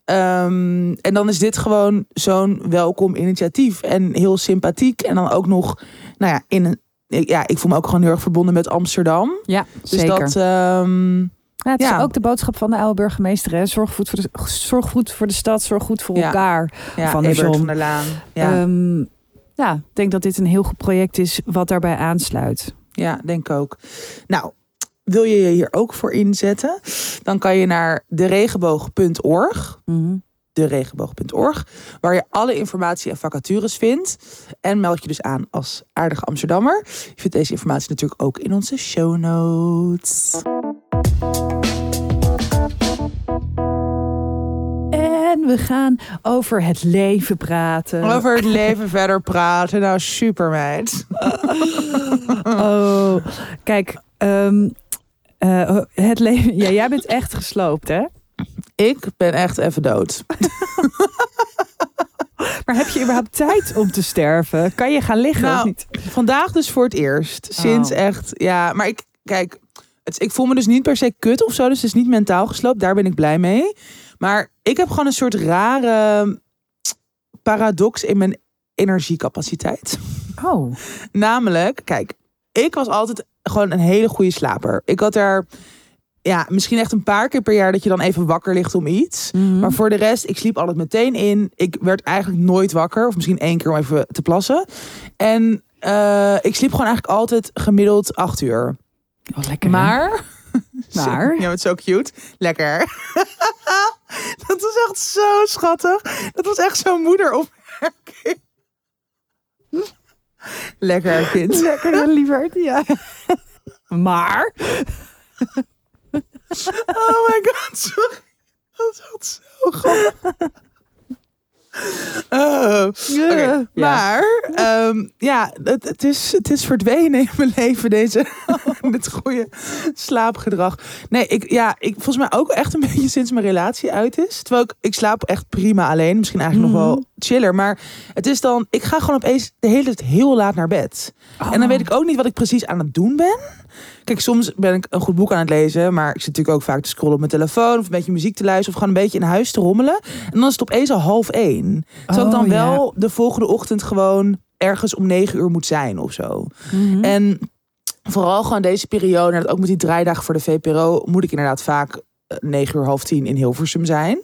ehm, en dan is dit gewoon zo'n welkom initiatief en heel sympathiek. En dan ook nog, nou ja, in een, ja, ik voel me ook gewoon heel erg verbonden met Amsterdam. Ja, Dus zeker. dat, ehm, Ja, het ja. is ook de boodschap van de oude burgemeester. Hè? Zorg, goed voor de, zorg goed voor de stad, zorg goed voor Ja. elkaar. ja, Van Zon. van der Laan. Ja, Ehm, ja, ik denk dat dit een heel goed project is wat daarbij aansluit. ja, denk ook. Nou, wil je je hier ook voor inzetten? Dan kan je naar deregenboog.org. Mhm. deregenboog.org, waar je alle informatie en vacatures vindt. En meld je dus aan als aardige Amsterdammer. Je vindt deze informatie natuurlijk ook in onze show notes. En we gaan over het leven praten. Over het leven verder praten. Nou, super meid. Oh, kijk, ehm, eh, het leven. Ja, jij bent echt gesloopt, hè? Ik ben echt even dood. Maar heb je überhaupt tijd om te sterven? Kan je gaan liggen Nou, of niet? Vandaag dus voor het eerst. Sinds Oh. echt, ja. Maar ik, kijk, het, ik voel me dus niet per se kut of zo. Dus het is niet mentaal gesloopt. Daar ben ik blij mee. Maar ik heb gewoon een soort rare paradox in mijn energiecapaciteit. Oh, Namelijk, kijk, ik was altijd gewoon een hele goede slaper. Ik had er, ja, misschien echt een paar keer per jaar dat je dan even wakker ligt om iets. Mhm. Maar voor de rest, ik sliep altijd meteen in. Ik werd eigenlijk nooit wakker. Of misschien één keer om even te plassen. En eh, ik sliep gewoon eigenlijk altijd gemiddeld acht uur. Oh, lekker. Maar... Maar? Ja, het zo cute. Lekker. dat was echt zo schattig. Dat was echt zo'n moederopmerking. Lekker, kind. Lekker, lieverd. Ja. Maar? Oh my god, sorry. Dat is echt zo grappig. Oh. Ja. Maar ehm, ja, het, het, is, het is verdwenen in mijn leven, deze, dit goede slaapgedrag. Nee, ik, ja, ik, volgens mij ook echt een beetje sinds mijn relatie uit is. Terwijl ik, ik slaap echt prima alleen. Misschien eigenlijk nog wel chiller. Maar het is dan, ik ga gewoon opeens de hele tijd heel laat naar bed. En dan weet ik ook niet wat ik precies aan het doen ben. Kijk, soms ben ik een goed boek aan het lezen, maar ik zit natuurlijk ook vaak te scrollen op mijn telefoon of een beetje muziek te luisteren of gewoon een beetje in huis te rommelen. En dan is het opeens al half één. Terwijl ik dan Oh, ja. wel de volgende ochtend gewoon ergens om negen uur moet zijn of zo. Mhm. En vooral gewoon deze periode, en ook met die draaidagen voor de VPRO, moet ik inderdaad vaak eh, negen uur half tien in Hilversum zijn.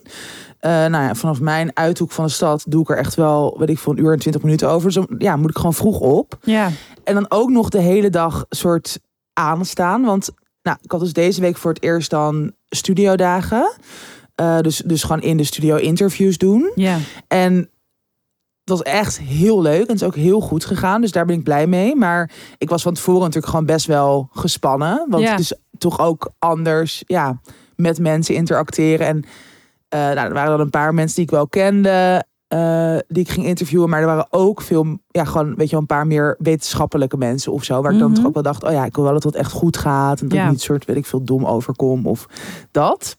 Eh, nou ja, vanaf mijn uithoek van de stad doe ik er echt wel, weet ik veel, een uur en twintig minuten over. Dus ja, moet ik gewoon vroeg op. Ja. En dan ook nog de hele dag soort aanstaan. Want nou, ik had dus deze week voor het eerst dan studiodagen. Eh, dus, dus gewoon in de studio interviews doen. Ja. En dat was echt heel leuk. En het is ook heel goed gegaan. Dus daar ben ik blij mee. Maar ik was van tevoren natuurlijk gewoon best wel gespannen. Want Ja. het is toch ook anders ja, met mensen interacteren. En eh, nou, er waren dan een paar mensen die ik wel kende. Eh, die ik ging interviewen. Maar er waren ook veel, ja, gewoon, weet je een paar meer wetenschappelijke mensen of zo. Waar ik dan Mhm. toch ook wel dacht, oh ja, ik wil wel dat het echt goed gaat. En dat Ja. ik niet soort, weet ik veel, dom overkom of dat.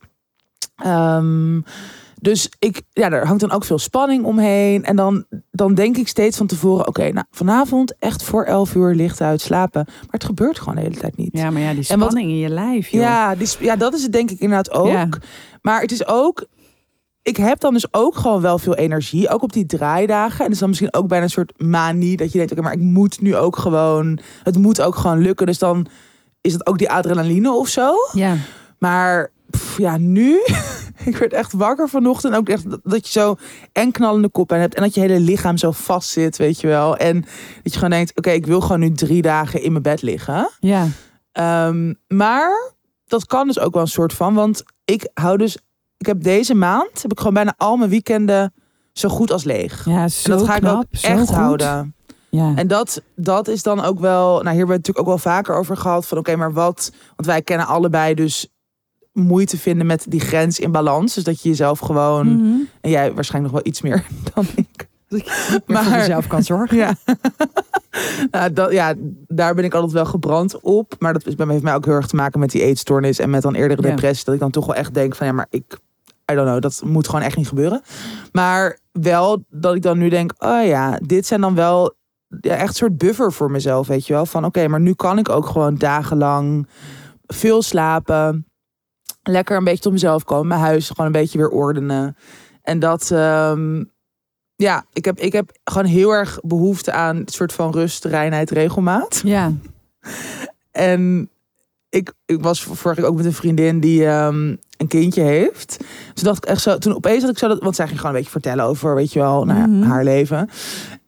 Ehm, dus ik, ja, er hangt dan ook veel spanning omheen. En dan, dan denk ik steeds van tevoren, oké, nou, vanavond echt voor 11 uur licht uit slapen. Maar het gebeurt gewoon de hele tijd niet. ja, maar ja, die wat- spanning in je lijf, joh. Ja, die, ja, dat is het denk ik inderdaad ook. Ja. Maar het is ook. Ik heb dan dus ook gewoon wel veel energie. Ook op die draaidagen. En is dan misschien ook bijna een soort manie. Dat je denkt, oké, maar ik moet nu ook gewoon. Het moet ook gewoon lukken. Dus dan is het ook die adrenaline of zo. Ja. Maar pff, ja, nu. ik werd echt wakker vanochtend. Ook echt dat- dat je zo en knallende koppen hebt. En dat je hele lichaam zo vast zit, weet je wel. En dat je gewoon denkt, oké, ik wil gewoon nu drie dagen in mijn bed liggen. Ja. Ehm, maar dat kan dus ook wel een soort van. Want ik hou dus. Ik heb deze maand heb ik gewoon bijna al mijn weekenden zo goed als leeg. Ja, zo en dat ga knap, ik ook echt goed. houden. Ja. En dat, dat is dan ook wel. Nou, hier hebben we het natuurlijk ook wel vaker over gehad. Van oké, maar wat. Want wij kennen allebei dus moeite vinden met die grens in balans. Dus dat je jezelf gewoon. Mhm. En jij waarschijnlijk nog wel iets meer dan ik. Maar voor Maar- jezelf kan zorgen. Ja. nou, dat, ja, daar ben ik altijd wel gebrand op. Maar dat is bij mij, heeft mij ook heel erg te maken met die eetstoornis. En met dan eerdere Ja. depressie. Dat ik dan toch wel echt denk van ja, maar ik... I don't know, dat moet gewoon echt niet gebeuren. Maar wel dat ik dan nu denk, oh ja, dit zijn dan wel ja, echt een soort buffer voor mezelf, weet je wel. Van oké, maar nu kan ik ook gewoon dagenlang veel slapen. Lekker een beetje tot mezelf komen. Mijn huis gewoon een beetje weer ordenen. En dat, ehm, ja, ik heb, ik heb gewoon heel erg behoefte aan een soort van rust, reinheid, regelmaat. Ja. En ik, ik was vorige week ook met een vriendin die ehm, een kindje heeft. Toen dacht ik echt zo, toen opeens had ik zo dat, want zij ging gewoon een beetje vertellen over, weet je wel, nou ja, Mhm. haar leven.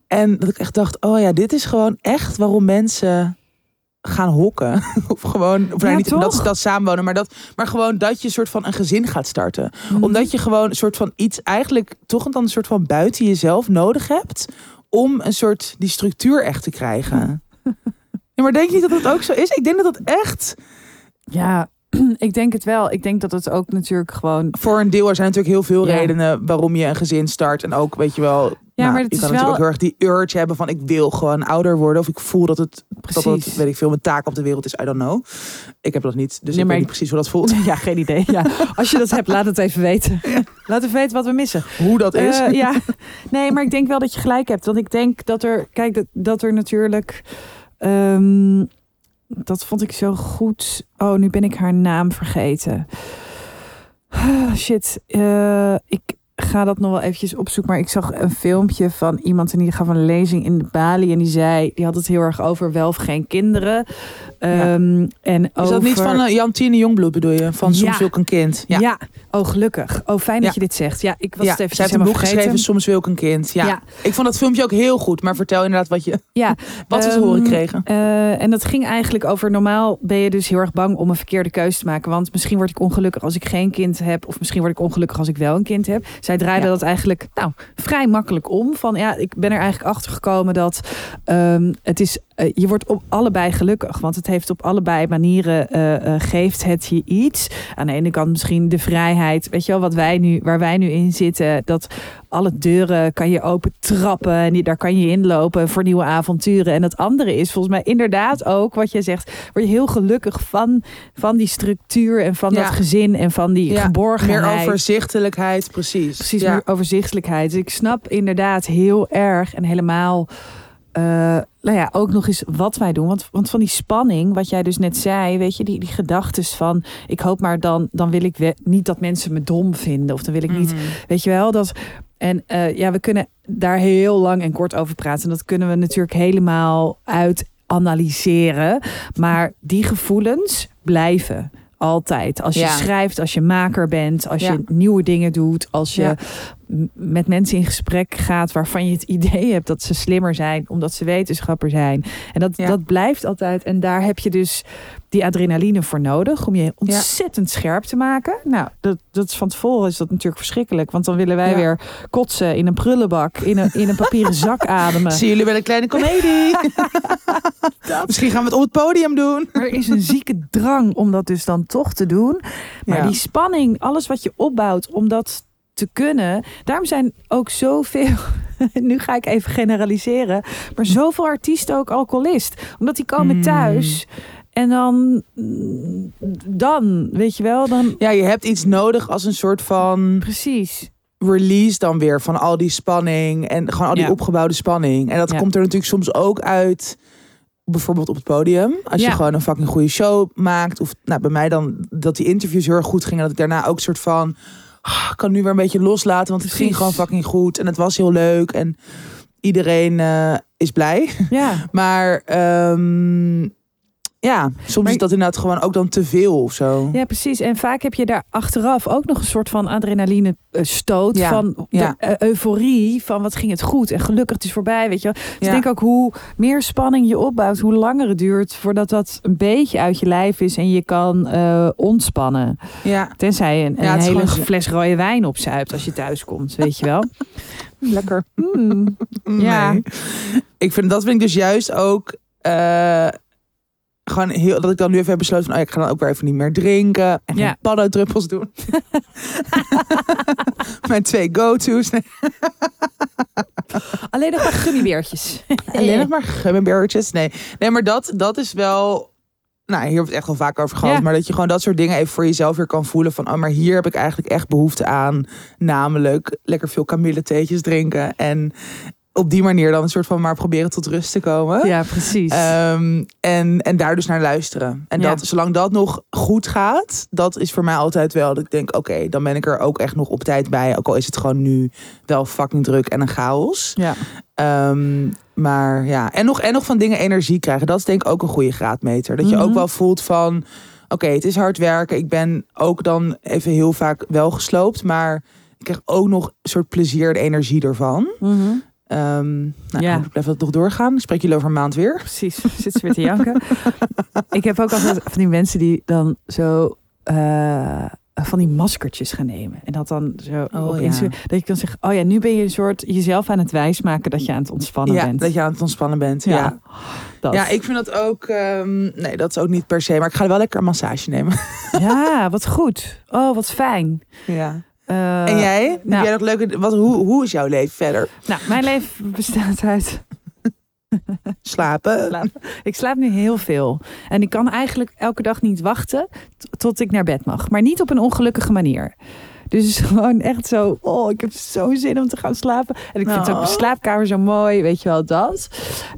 En dat ik echt dacht, oh ja, dit is gewoon echt waarom mensen gaan hokken. of gewoon, of Ja, nou, niet toch? dat ze dat samenwonen, maar, dat, maar gewoon dat je een soort van een gezin gaat starten. Mhm. Omdat je gewoon een soort van iets eigenlijk toch dan een soort van buiten jezelf nodig hebt om een soort die structuur echt te krijgen. ja, maar denk je niet dat dat ook zo is? Ik denk dat dat echt Ja, ik denk het wel. Ik denk dat het ook natuurlijk gewoon... voor een deel er zijn natuurlijk heel veel Ja. redenen waarom je een gezin start en ook weet je wel. nou, maar het je is kan wel- natuurlijk ook heel erg die urge hebben van ik wil gewoon ouder worden of ik voel dat het dat Precies. het weet ik veel mijn taak op de wereld is. I don't know. Ik heb dat niet, dus Nee, ik weet niet precies hoe dat voelt. Ja, geen idee. Ja. Als je dat hebt, laat het even weten. Laat even weten wat we missen. Hoe dat is. Eh, ja, nee, maar ik denk wel dat je gelijk hebt. Want ik denk dat er, kijk, dat, dat er natuurlijk. ehm, dat vond ik zo goed. Oh, nu ben ik haar naam vergeten. Ah, shit. eh, ik ga dat nog wel eventjes opzoeken. Maar ik zag een filmpje van iemand en die gaf een lezing in de Bali. En die zei, die had het heel erg over wel of geen kinderen. Ehm, en Is dat niet van uh, Jantine Jongbloed bedoel je? Van Ja. Soms wil ik een kind. Ja. Ja. oh gelukkig. Oh, fijn dat Ja. je dit zegt. Ja, ik was Ja, het even zij heeft een boek geschreven, Soms wil ik een kind. Ja. Ja. Ik vond dat filmpje ook heel goed. Maar vertel inderdaad wat, je, Ja, wat we te Ehm, horen kregen. Eh, en dat ging eigenlijk over normaal ben je dus heel erg bang om een verkeerde keuze te maken. Want misschien word ik ongelukkig als ik geen kind heb. Of misschien word ik ongelukkig als ik wel een kind heb. Zij draaide Ja. dat eigenlijk nou, vrij makkelijk om. Van ja, ik ben er eigenlijk achter gekomen dat ehm, het is. Eh, je wordt op allebei gelukkig. Want het heeft op allebei manieren eh, eh, geeft het je iets. Aan de ene kant misschien de vrijheid. Weet je wel, wat wij nu, waar wij nu in zitten. Dat alle deuren kan je open trappen. En die, daar kan je inlopen voor nieuwe avonturen. En het andere is volgens mij inderdaad ook wat je zegt. Word je heel gelukkig van, van die structuur en van Ja. dat gezin en van die Ja, geborgenheid. Meer overzichtelijkheid, precies. Precies, ja. meer overzichtelijkheid. Dus ik snap inderdaad heel erg en helemaal. Eh, nou ja, ook nog eens wat wij doen. Want, want van die spanning, wat jij dus net zei, weet je, die, die gedachtes van, ik hoop maar dan, dan wil ik we- niet dat mensen me dom vinden. Of dan wil ik niet, Mhm. weet je wel, dat. En eh, ja, we kunnen daar heel lang en kort over praten. En dat kunnen we natuurlijk helemaal uit analyseren. Maar die gevoelens blijven. Altijd. Als je Ja. schrijft, als je maker bent, als Ja. je nieuwe dingen doet, als je Ja. Met mensen in gesprek gaat waarvan je het idee hebt dat ze slimmer zijn, omdat ze wetenschapper zijn. En dat, Ja. dat blijft altijd. En daar heb je dus die adrenaline voor nodig om je ontzettend scherp te maken. Nou, dat, dat is van tevoren is dat natuurlijk verschrikkelijk. Want dan willen wij Ja. weer kotsen in een prullenbak, in een, in een papieren zak ademen. Zie jullie bij een kleine comedie? Misschien gaan we het op het podium doen. Maar er is een zieke drang om dat dus dan toch te doen. Maar die spanning, alles wat je opbouwt om dat te kunnen. Daarom zijn ook zoveel, nu ga ik even generaliseren, maar zoveel artiesten ook alcoholist. Omdat die komen Hmm. thuis en dan, dan, weet je wel, dan Ja, je hebt iets nodig als een soort van precies. release dan weer van al die spanning en gewoon al die Ja. opgebouwde spanning. En dat Ja. komt er natuurlijk soms ook uit, bijvoorbeeld op het podium. Als Ja. je gewoon een fucking goede show maakt. Of nou, bij mij dan dat die interviews heel erg goed gingen. Dat ik daarna ook een soort van, ah, ik kan nu weer een beetje loslaten. Want het Precies. ging gewoon fucking goed. En het was heel leuk. En iedereen eh, is blij. Ja, Maar ehm, ja, soms Maar- is dat inderdaad gewoon ook dan te veel of zo. ja, precies. En vaak heb je daar achteraf ook nog een soort van adrenaline eh, stoot. Ja, Van ja. de euforie van wat ging het goed. En gelukkig het is voorbij, weet je. Dus Ja. ik denk ook hoe meer spanning je opbouwt, hoe langer het duurt voordat dat een beetje uit je lijf is en je kan eh, ontspannen. Ja, Tenzij je een, hele gewoon- fles rode wijn opzuipt als je thuis komt, weet je wel. lekker. Mm. Ja. Ik vind dat vind ik dus juist ook eh, gewoon heel dat ik dan nu even heb besloten van oh, ja, ik ga dan ook weer even niet meer drinken en Ja. geen paddendruppels doen. Mijn twee go-to's. Alleen nog maar gummibeertjes. alleen nog maar gummibeertjes. Nee, nee, maar dat dat is wel. Nou, hier hebben we het echt wel vaak over gehad. Ja. Maar dat je gewoon dat soort dingen even voor jezelf weer kan voelen. Van, oh, maar hier heb ik eigenlijk echt behoefte aan. Namelijk lekker veel kamilletheetjes drinken. En op die manier dan een soort van maar proberen tot rust te komen. Ja, precies. Ehm, en, en daar dus naar luisteren. En Ja. dat, zolang dat nog goed gaat, dat is voor mij altijd wel dat ik denk, oké, dan ben ik er ook echt nog op tijd bij. Ook al is het gewoon nu wel fucking druk en een chaos. ja. Ehm, maar ja, en nog, en nog van dingen energie krijgen. Dat is denk ik ook een goede graadmeter. Dat je Mhm. ook wel voelt van, oké, het is hard werken. Ik ben ook dan even heel vaak wel gesloopt, maar ik krijg ook nog een soort plezier en energie ervan. Mhm. Ehm, nou, Ja. ik blijf dat toch doorgaan. Spreek jullie over een maand weer. Precies, zit ze weer te janken. ik heb ook altijd van die mensen die dan zo eh, van die maskertjes gaan nemen. En dat dan zo Oh, op ja. Instagram, dat je kan zeggen, oh ja, nu ben je een soort jezelf aan het wijsmaken dat je aan het ontspannen ja, bent. dat je aan het ontspannen bent. Ja. ja, dat. Ja, ik vind dat ook. ehm, nee, dat is ook niet per se. Maar ik ga wel lekker een massage nemen. ja, wat goed. Oh, wat fijn. Ja. Eh, en jij? Heb nou- jij nog leuke. Wat, hoe, hoe is jouw leven verder? Nou, mijn leven bestaat uit Slapen. slapen. Ik slaap nu heel veel. En ik kan eigenlijk elke dag niet wachten tot ik naar bed mag. Maar niet op een ongelukkige manier. Dus gewoon echt zo, oh, ik heb zo'n zin om te gaan slapen. En ik vind ook Oh. de slaapkamer zo mooi, weet je wel, dat.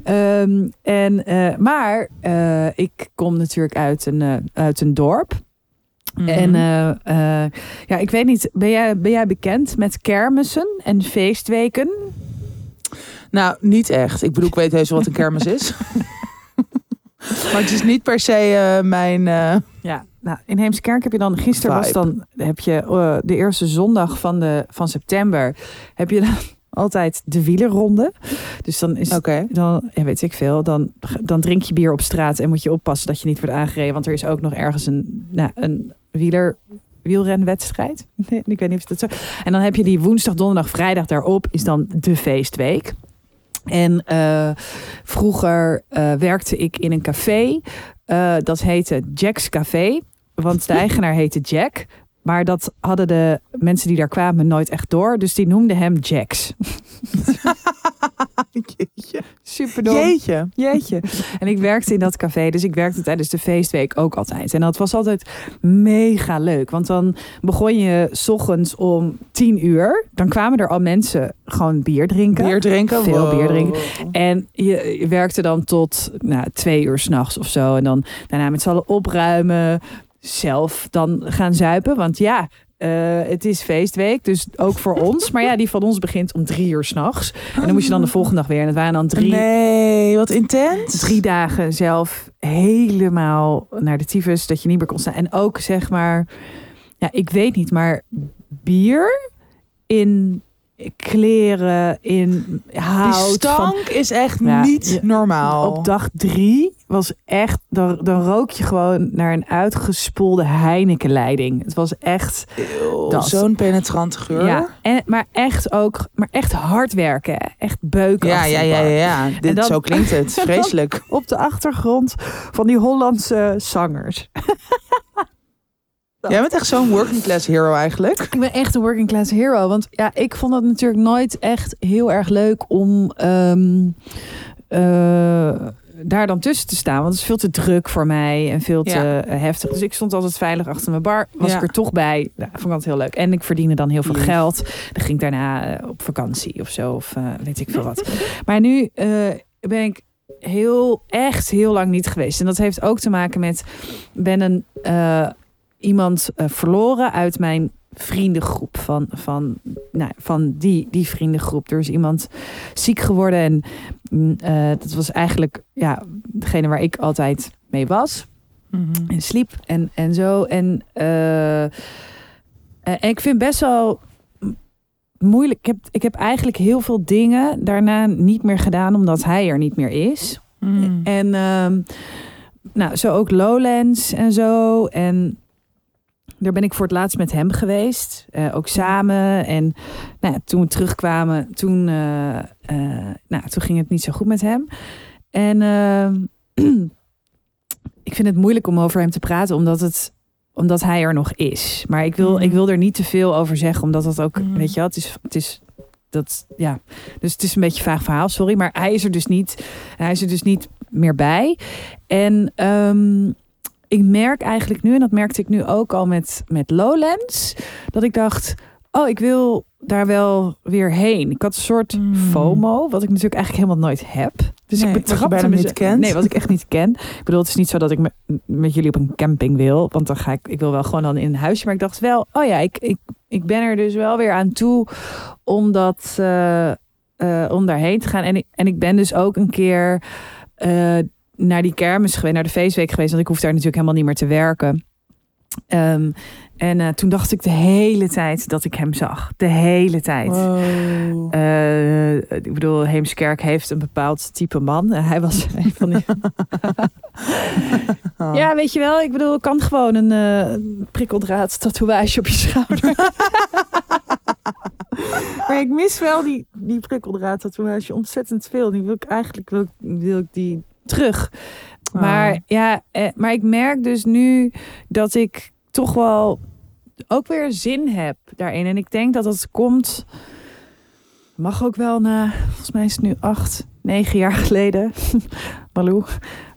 Ehm, en, eh, maar eh, ik kom natuurlijk uit een, uit een dorp. Mhm. En eh, eh, ja, ik weet niet, ben jij, ben jij bekend met kermissen en feestweken? Nou, niet echt. Ik bedoel, ik weet heus wel wat een kermis is. maar het is niet per se eh, mijn. Ja, nou, in Heemskerk heb je dan gisteren was dan heb je de eerste zondag van de van september heb je dan altijd de wielerronde. Dus dan is Oké. dan ja, weet ik veel, dan dan drink je bier op straat en moet je oppassen dat je niet wordt aangereden, want er is ook nog ergens een nou, een wieler wielrenwedstrijd. Nee, ik weet niet of dat zo. En dan heb je die woensdag, donderdag, vrijdag daarop is dan de feestweek. En eh, vroeger eh, werkte ik in een café. Eh, dat heette Jack's Café. Want de eigenaar heette Jack. Maar dat hadden de mensen die daar kwamen nooit echt door. Dus die noemden hem Jax. Jeetje. Jeetje. Jeetje. En ik werkte in dat café, dus ik werkte tijdens de feestweek ook altijd. En dat was altijd mega leuk. Want dan begon je 's ochtends om tien uur. Dan kwamen er al mensen gewoon bier drinken. Bier drinken. Veel Wow. bier drinken. En je, je werkte dan tot nou, twee uur s'nachts of zo. En dan daarna met z'n allen opruimen. Zelf dan gaan zuipen. Want ja, eh, het is feestweek. Dus ook voor ons. Maar ja, die van ons begint om drie uur s'nachts. En dan moest je dan de volgende dag weer. En het waren dan drie, Nee, wat intens. drie dagen zelf helemaal naar de tyfus. Dat je niet meer kon staan. En ook zeg maar, ja, ik weet niet, maar bier in kleren, in Die hout. van stank is echt Ja, niet normaal. op dag drie was echt, dan, dan rook je gewoon naar een uitgespoelde Heineken-leiding. Het was echt. Zo'n penetrante geur. ja, en, maar echt ook, maar echt hard werken. Echt beuken. ja, ja, ja, ja, ja. Dit, dan- zo klinkt het. Vreselijk. Op de achtergrond van die Hollandse zangers. Jij bent echt zo'n working class hero eigenlijk. Ik ben echt een working class hero. Want ja, ik vond het natuurlijk nooit echt heel erg leuk om ehm, eh, daar dan tussen te staan. Want het is veel te druk voor mij en veel te Ja. heftig. Dus ik stond altijd veilig achter mijn bar. Was Ja. ik er toch bij. Ja, vond ik altijd heel leuk. En ik verdiende dan heel veel Lief. geld. Dan ging ik daarna eh, op vakantie of zo. Of eh, weet ik veel wat. maar nu ben ik heel, echt heel lang niet geweest. En dat heeft ook te maken met... Ben een, iemand eh, verloren uit mijn vriendengroep. Van, van, nou, van die, die vriendengroep. Er is iemand ziek geworden. En mm, eh, dat was eigenlijk ja, degene waar ik altijd mee was. En sliep en, en zo. En, eh, en ik vind best wel moeilijk. Ik heb, ik heb eigenlijk heel veel dingen daarna niet meer gedaan omdat hij er niet meer is. Mm. En ehm, nou, zo ook Lowlands en zo. En daar ben ik voor het laatst met hem geweest. Eh, ook samen. En nou, toen we terugkwamen, toen, eh, eh, nou, toen ging het niet zo goed met hem. En ik vind het moeilijk om over hem te praten, omdat het omdat hij er nog is. Maar ik wil, ik wil er niet te veel over zeggen, omdat dat ook, Mhm. weet je wel, het is, het is dat, ja. Dus het is een beetje een vaag verhaal, sorry. Maar hij is er dus niet, hij is er dus niet meer bij. En ehm, ik merk eigenlijk nu, en dat merkte ik nu ook al met, met Lowlands, dat ik dacht, oh, ik wil daar wel weer heen. Ik had een soort Mm. FOMO, wat ik natuurlijk eigenlijk helemaal nooit heb. Dus Nee, ik betrapte me niet kent. Nee, wat ik echt niet ken. Ik bedoel, het is niet zo dat ik me, met jullie op een camping wil. Want dan ga ik, ik wil wel gewoon dan in een huisje. Maar ik dacht wel, oh ja, ik, ik, ik ben er dus wel weer aan toe om dat, eh, eh, om daarheen te gaan. En ik, en ik ben dus ook een keer eh, naar die kermis geweest, naar de feestweek geweest. Want ik hoef daar natuurlijk helemaal niet meer te werken. Ehm, En eh, toen dacht ik de hele tijd dat ik hem zag. De hele tijd. Wow. Eh, ik bedoel, Heemskerk heeft een bepaald type man. En hij was een van die... Oh. Ja, weet je wel. Ik bedoel, ik kan gewoon een eh, prikkeldraad tatoeage op je schouder. maar ik mis wel die, die prikkeldraad tatoeage ontzettend veel. Die wil ik eigenlijk wil, wil ik die terug. Oh. Maar ja, eh, maar ik merk dus nu dat ik toch wel ook weer zin heb daarin. En ik denk dat dat komt. Mag ook wel na, volgens mij is het nu acht, negen jaar geleden. Baloo.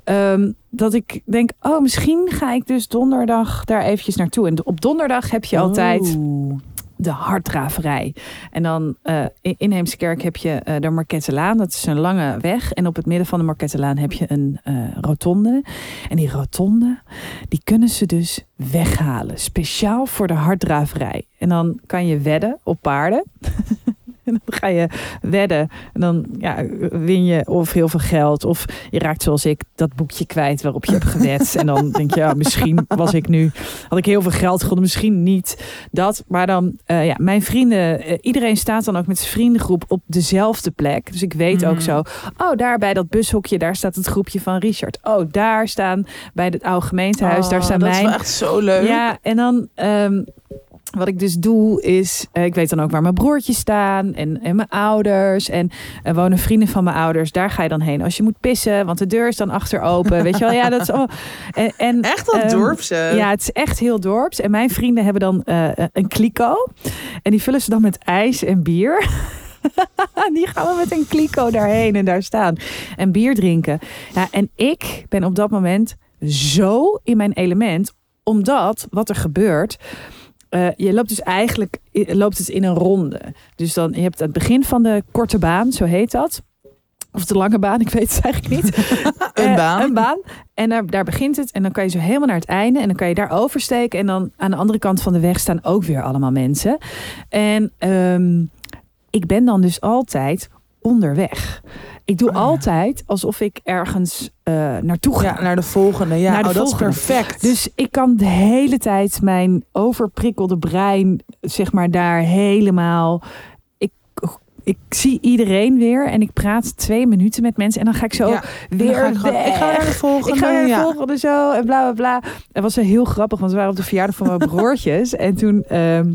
Ehm, dat ik denk, oh, misschien ga ik dus donderdag daar eventjes naartoe. En op donderdag heb je altijd. De harddraverij. En dan eh, in Heemskerk heb je eh, de Markettelaan. Dat is een lange weg. En op het midden van de Markettelaan heb je een eh, rotonde. En die rotonde, die kunnen ze dus weghalen. Speciaal voor de harddraverij. En dan kan je wedden op paarden. En dan ga je wedden. En dan ja, win je of heel veel geld. Of je raakt zoals ik dat boekje kwijt waarop je hebt gewed. En dan denk je, ja, misschien was ik nu... Had ik heel veel geld gewonnen, misschien niet dat. Maar dan, eh, ja, mijn vrienden... eh, iedereen staat dan ook met zijn vriendengroep op dezelfde plek. Dus ik weet ook Mhm. zo... Oh, daar bij dat bushokje, daar staat het groepje van Richard. Oh, daar staan bij het oude gemeentehuis, daar Oh, staan dat mijn... is wel echt zo leuk. Ja, en dan ehm, wat ik dus doe is, eh, ik weet dan ook waar mijn broertjes staan en, en mijn ouders en er wonen vrienden van mijn ouders. Daar ga je dan heen als je moet pissen, want de deur is dan achter open. Weet je wel? Ja, dat is oh. en, en Echt wel Ehm, dorpse. ja, het is echt heel dorps. En mijn vrienden hebben dan eh, een kliko. En die vullen ze dan met ijs en bier. die gaan we met een kliko daarheen en daar staan. En bier drinken. Ja, en ik ben op dat moment zo in mijn element. Omdat wat er gebeurt. Eh, je loopt dus eigenlijk loopt het in een ronde. Dus dan je hebt het begin van de korte baan, zo heet dat. Of de lange baan, ik weet het eigenlijk niet. Een Eh, baan. Een baan. En daar, daar begint het. En dan kan je zo helemaal naar het einde. En dan kan je daar oversteken. En dan aan de andere kant van de weg staan ook weer allemaal mensen. En ehm, ik ben dan dus altijd onderweg. Ik doe Oh ja. altijd alsof ik ergens eh, naartoe ga. Ja, naar de volgende. Ja, Naar de oh, dat is perfect. Dus ik kan de hele tijd mijn overprikkelde brein, zeg maar, daar helemaal. Ik, ik zie iedereen weer en ik praat twee minuten met mensen en dan ga ik zo Ja, weer ga ik, gewoon- weg. ik ga naar de volgende. Ik ga naar de ja. volgende zo en bla bla bla. Het was heel grappig, want we waren op de verjaardag van mijn broertjes. En toen ehm,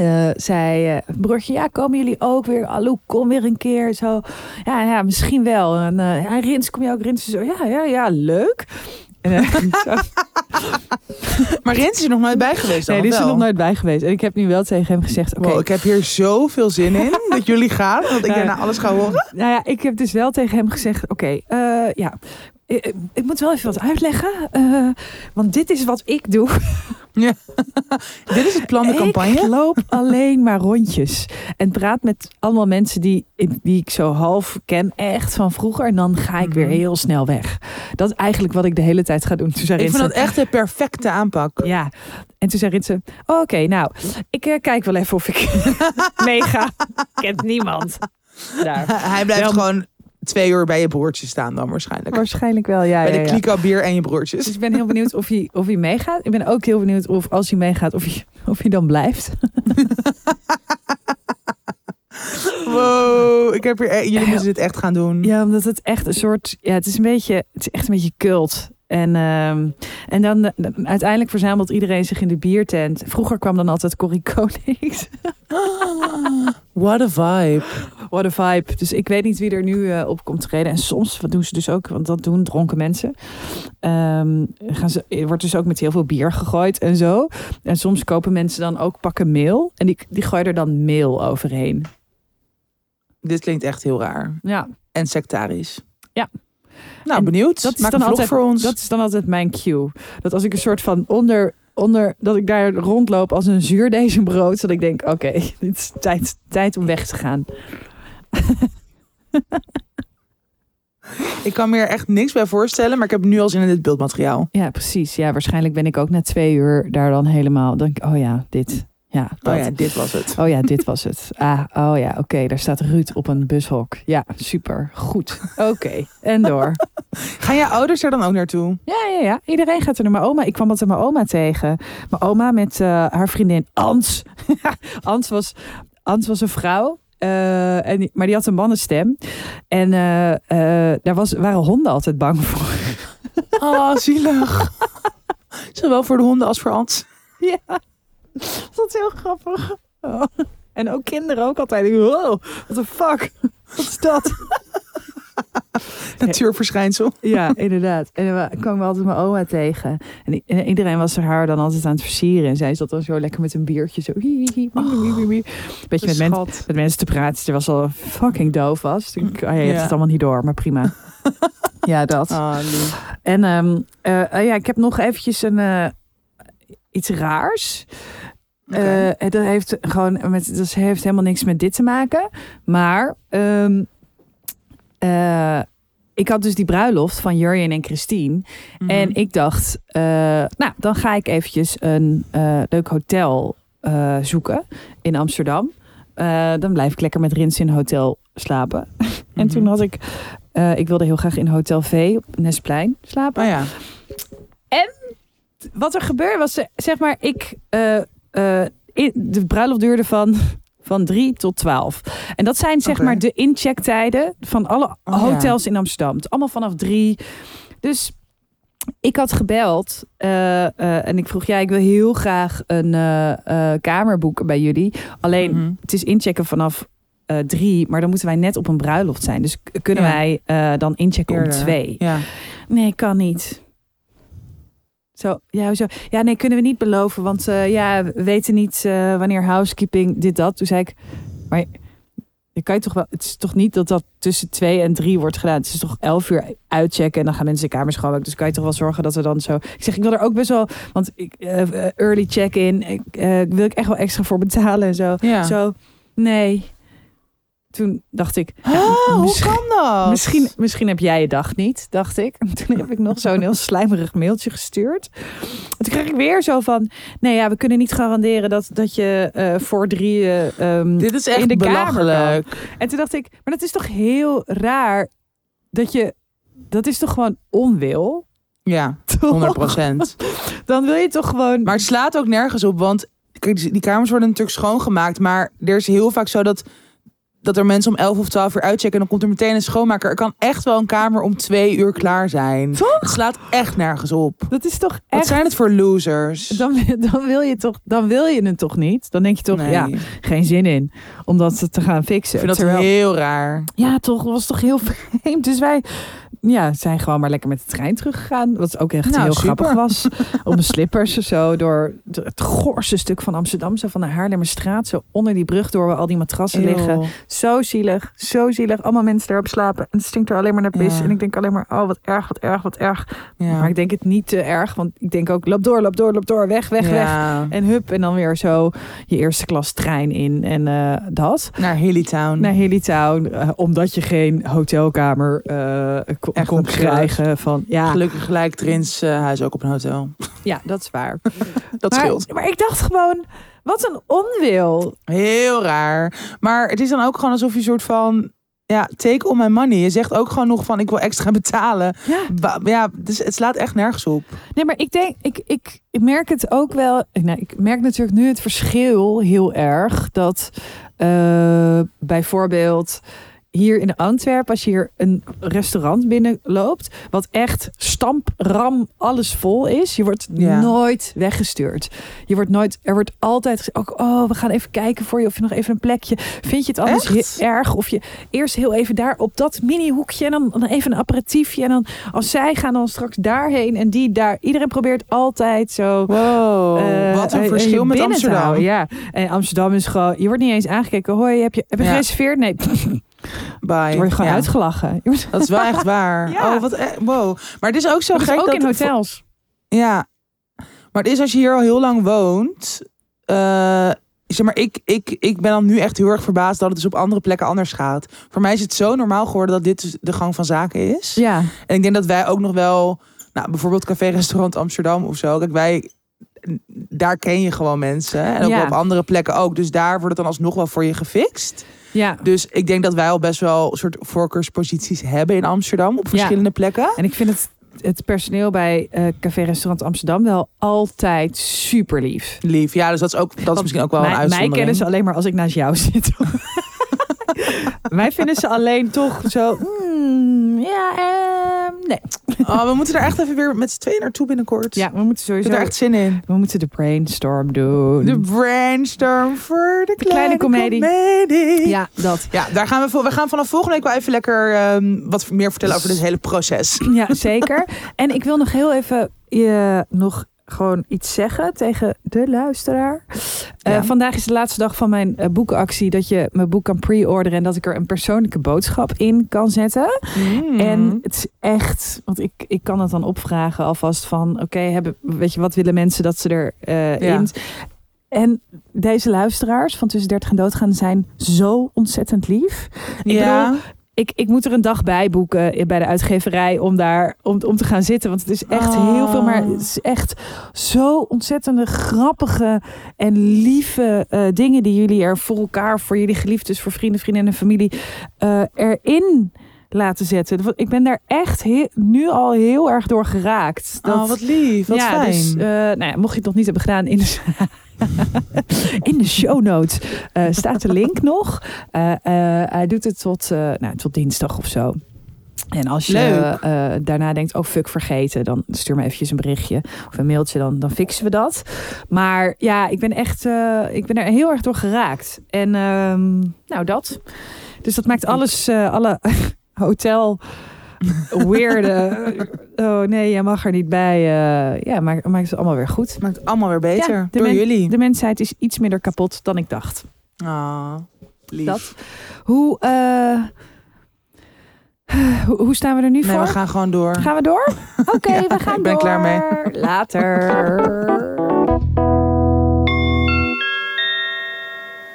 eh, zei eh, broertje, ja, komen jullie ook weer? Hallo, kom weer een keer. Zo, ja, ja misschien wel. En ja, Rins, kom je ook? Rins, zo, ja, ja, ja, leuk. En. Maar Rens is er nog nooit bij geweest dan, Nee, die is er nog nooit bij geweest. En ik heb nu wel tegen hem gezegd, oké. Wow, ik heb hier zoveel zin in dat jullie gaan. Dat ik daarna alles ga horen. Nou ja, ik heb dus wel tegen hem gezegd, oké, eh, ja... Ik, ik moet wel even wat uitleggen. eh, want dit is wat ik doe. Dit is het plan, de campagne. Ik loop alleen maar rondjes. En praat met allemaal mensen die, die ik zo half ken, echt van vroeger. En dan ga ik weer Mhm. heel snel weg. Dat is eigenlijk wat ik de hele tijd ga doen. Toen zei Ik vind Ritse- dat echt de perfecte aanpak. Ja, en toen zei Ritse, oh, oké, nou, ik eh, kijk wel even of ik meega. Kent niemand. Daar. Hij blijft Wel- gewoon twee uur bij je broertje staan dan waarschijnlijk. Waarschijnlijk wel, ja. bij ja, de ja. kliko bier en je broertjes. Dus ik ben heel benieuwd of hij, of hij meegaat. Ik ben ook heel benieuwd of als hij meegaat, of hij, of hij dan blijft. Wow, ik heb hier, e- jullie moeten dit echt gaan doen. Ja, omdat het echt een soort. Ja, het is een beetje. Het is echt een beetje cult. En, ehm, en dan eh, uiteindelijk verzamelt iedereen zich in de biertent. Vroeger kwam dan altijd Corrie Konings. What a vibe. What a vibe. Dus ik weet niet wie er nu eh, op komt treden. En soms, wat doen ze dus ook, want dat doen dronken mensen. Ehm, gaan ze, er wordt dus ook met heel veel bier gegooid en zo. En soms kopen mensen dan ook pakken meel. En die, die gooien er dan meel overheen. Dit klinkt echt heel raar. Ja, En sectarisch. Ja. Nou, En benieuwd. dat is Maak dan altijd- voor ons. Dat is dan altijd mijn cue. Dat als ik een soort van onder, onder dat ik daar rondloop als een zuurdesembrood, dat ik denk, oké, dit is tijd, tijd om weg te gaan. Ik kan me er echt niks bij voorstellen, maar ik heb nu al zin in dit beeldmateriaal. Ja, precies. Ja, waarschijnlijk ben ik ook na twee uur daar dan helemaal. Dan denk ik, oh ja, dit. Ja, dat. Oh ja, dit was het. Oh ja, dit was het. Ah, oh ja, oké. daar staat Ruud op een bushok. Ja, super. Goed. Oké. En door. Gaan jouw ouders er dan ook naartoe? Ja, ja, ja. Iedereen gaat er naar mijn oma. Ik kwam altijd mijn oma tegen. Mijn oma met eh, haar vriendin Ans. Ans was, Ans was een vrouw. eh, en, maar die had een mannenstem. En eh, daar was, waren honden altijd bang voor. Oh, zielig. Zowel voor de honden als voor Ans. ja, dat is heel grappig. Oh. En ook kinderen ook altijd. Wow, what the fuck? Wat is dat? Natuurverschijnsel. Ja, inderdaad. En dan kwam we altijd mijn oma tegen. En iedereen was haar dan altijd aan het versieren. En zij zat dan zo lekker met een biertje. Zo. hi. Beetje met, men- met mensen te praten. Ze al fucking doof was. Toen, oh ja, je hebt Ja. het allemaal niet door, maar prima. ja, dat. Ah. En ehm, eh, eh, ja, ik heb nog eventjes een, eh, iets raars. Oké. Eh, en dat heeft gewoon met, dat heeft helemaal niks met dit te maken. Maar ehm, eh, ik had dus die bruiloft van Jurjen en Christine. Mhm. En ik dacht, eh, nou, dan ga ik eventjes een leuk hotel zoeken in Amsterdam. Dan blijf ik lekker met Rins in een hotel slapen. en toen Mhm. had ik, ik wilde heel graag in Hotel V op Nesplein slapen Oh ja. Wat er gebeurde was, zeg maar, ik. eh, eh, in- de bruiloft duurde van, van 3 tot 12. En dat zijn zeg maar de inchecktijden van alle Oh, ja. hotels in Amsterdam. Allemaal vanaf 3. Dus ik had gebeld eh, en ik vroeg: ja, ik wil heel graag een kamer boeken bij jullie. Alleen Mhm. het is inchecken vanaf. drie, maar dan moeten wij net op een bruiloft zijn. Dus kunnen Ja. wij dan inchecken om twee? Ja. Nee, kan niet. Zo, ja, hoezo? ja, nee, kunnen we niet beloven, want eh, ja, we weten niet eh, wanneer housekeeping dit dat. Toen zei ik, maar je kan je toch wel, het is toch niet dat dat tussen twee en drie wordt gedaan. Het is toch elf uur uitchecken en dan gaan mensen de kamers schoonmaken. Dus kan je toch wel zorgen dat we dan zo. Ik zeg, ik wil er ook best wel, want ik eh, early check-in, ik, wil ik echt wel extra voor betalen en zo. Ja. Zo, nee. Toen dacht ik, ja, Ah, hoe kan dat? Misschien, misschien heb jij je dag niet, dacht ik. En toen heb ik nog zo'n heel slijmerig mailtje gestuurd. En toen kreeg ik weer zo van... Nee, ja, we kunnen niet garanderen dat, dat je eh, voor drieën... ehm, Dit is echt in de kamer belachelijk. En toen dacht ik, maar dat is toch heel raar dat je... Dat is toch gewoon onwil? Ja, Toch? 100 procent. Dan wil je toch gewoon... Maar het slaat ook nergens op, want die kamers worden natuurlijk schoongemaakt, maar er is heel vaak zo dat, dat er mensen om 11 of 12 uur uitchecken en dan komt er meteen een schoonmaker. Er kan echt wel een kamer om twee uur klaar zijn. Toch? Het slaat echt nergens op. Dat is toch Wat echt... zijn het voor losers? Dan, dan, wil je toch, dan wil je het toch niet? Dan denk je toch, Nee. ja, geen zin in om dat te gaan ik fixen. vind dat Terwijl- heel raar. Ja, toch. Dat was toch heel vreemd. Dus wij ja, zijn gewoon maar lekker met de trein teruggegaan. Wat ook echt Nou, heel super. grappig was. Op mijn slippers zo door het goorste stuk van Amsterdam. Zo van de Haarlemmerstraat. Zo onder die brug door waar al die matrassen liggen. Zo zielig. Zo zielig. Allemaal mensen daarop slapen. En het stinkt er alleen maar naar pis. Ja. En ik denk alleen maar, oh wat erg, wat erg, wat erg. Ja. Maar ik denk het niet te erg. Want ik denk ook, loop door, loop door, loop door. Weg, weg, weg. En hup. En dan weer zo je eerste klas trein in. En eh, dat Naar Hillytown. naar Hillytown, eh, omdat je geen hotelkamer kon, Echt kon krijgen. Van, ja, Gelukkig lijkt Rins eh, huis ook op een hotel. ja, dat is waar. Dat maar, scheelt. maar ik dacht gewoon, wat een onwil. Heel raar. Maar het is dan ook gewoon alsof je een soort van... Ja, take all my money. Je zegt ook gewoon nog van ik wil extra betalen. Ja. Ja, dus het slaat echt nergens op. Nee, maar ik denk, ik, ik, ik merk het ook wel. ik- Nou, ik merk natuurlijk nu het verschil heel erg. Dat eh, bijvoorbeeld hier in Antwerpen, als je hier een restaurant binnenloopt, wat echt stampram alles vol is, je wordt Ja. nooit weggestuurd. Je wordt nooit, er wordt altijd ook, oh, we gaan even kijken voor je of je nog even een plekje. Vind je het anders Echt? erg? Of je eerst heel even daar op dat mini hoekje en dan, dan even een aperitiefje en dan als zij gaan dan straks daarheen en die daar. Iedereen probeert altijd zo. Wow, eh, wat een eh, verschil met Amsterdam. Ja, en Amsterdam is gewoon. Je wordt niet eens aangekeken. Hoi, heb je, heb je Ja. gereserveerd? Nee, Bye. dan word je gewoon Ja, uitgelachen. Wordt- Dat is wel echt waar. Ja. Oh, wat e- wow. Maar het is ook zo Dat gek ook dat in hotels. Ja, maar het is als je hier al heel lang woont. eh, zeg maar, ik, ik, ik ben dan nu echt heel erg verbaasd dat het dus op andere plekken anders gaat. Voor mij is het zo normaal geworden dat dit dus de gang van zaken is. Ja, En ik denk dat wij ook nog wel, nou, bijvoorbeeld Café Restaurant Amsterdam of zo. Kijk, wij daar ken je gewoon mensen. En ook Ja. op andere plekken ook. Dus daar wordt het dan alsnog wel voor je gefixt. Ja. Dus ik denk dat wij al best wel een soort voorkeursposities hebben in Amsterdam. Op verschillende plekken. En ik vind het, het personeel bij eh Café Restaurant Amsterdam wel altijd super lief. Lief. Ja, dus dat is, ook, dat is misschien ook wel een mij, mij uitzondering. kennen ze alleen maar als ik naast jou zit. mij vinden ze alleen toch zo. mm, ja, ehm, nee. Oh, we moeten er echt even weer met z'n tweeën naartoe binnenkort. Ja, we moeten Ik sowieso. heb er echt zin in. We moeten de brainstorm doen. De brainstorm voor de kleine, comedie. ja, dat. Ja, daar gaan we, voor, we gaan vanaf volgende week wel even lekker ehm, wat meer vertellen over dit hele proces. Ja, zeker. En ik wil nog heel even je nog gewoon iets zeggen tegen de luisteraar. Eh, vandaag is de laatste dag van mijn eh, boekenactie. Dat je mijn boek kan pre-orderen en dat ik er een persoonlijke boodschap in kan zetten. Mm. En het is echt, want ik, ik kan het dan opvragen alvast van, oké, hebben, weet je, wat willen mensen dat ze er eh, Ja. in? En deze luisteraars van tussen 30 en doodgaan zijn zo ontzettend lief. Ik ja. bedoel, ik, ik moet er een dag bij boeken bij de uitgeverij om daar om, om te gaan zitten. Want het is echt heel veel, maar het is echt zo ontzettende grappige en lieve eh, dingen die jullie er voor elkaar, voor jullie geliefdes, voor vrienden, vriendinnen en familie eh, erin laten zetten. Ik ben daar echt heel- nu al heel erg door geraakt. oh, wat lief. Wat ja, fijn. Dus, nou ja, mocht je het nog niet hebben gedaan in de, in de show notes eh, staat de link nog. Eh, hij doet het tot, nou, tot dinsdag of zo. En als je daarna denkt, oh fuck, vergeten, dan stuur me eventjes een berichtje of een mailtje, dan, dan fixen we dat. Maar ja, ik ben echt, ik ben er heel erg door geraakt. En ehm, nou, dat. Dus dat maakt alles, alle hotel weirde. Oh nee, jij mag er niet bij. eh, ja, maakt, maakt het allemaal weer goed. Maakt het allemaal weer beter. Ja, de door men- jullie. De mensheid is iets minder kapot dan ik dacht. Ah, lief. Dat. Hoe, eh, hoe, hoe staan we er nu Nee, voor? we gaan gewoon door. Gaan we door? Oké, Ja, we gaan ik ben door. klaar mee. Later.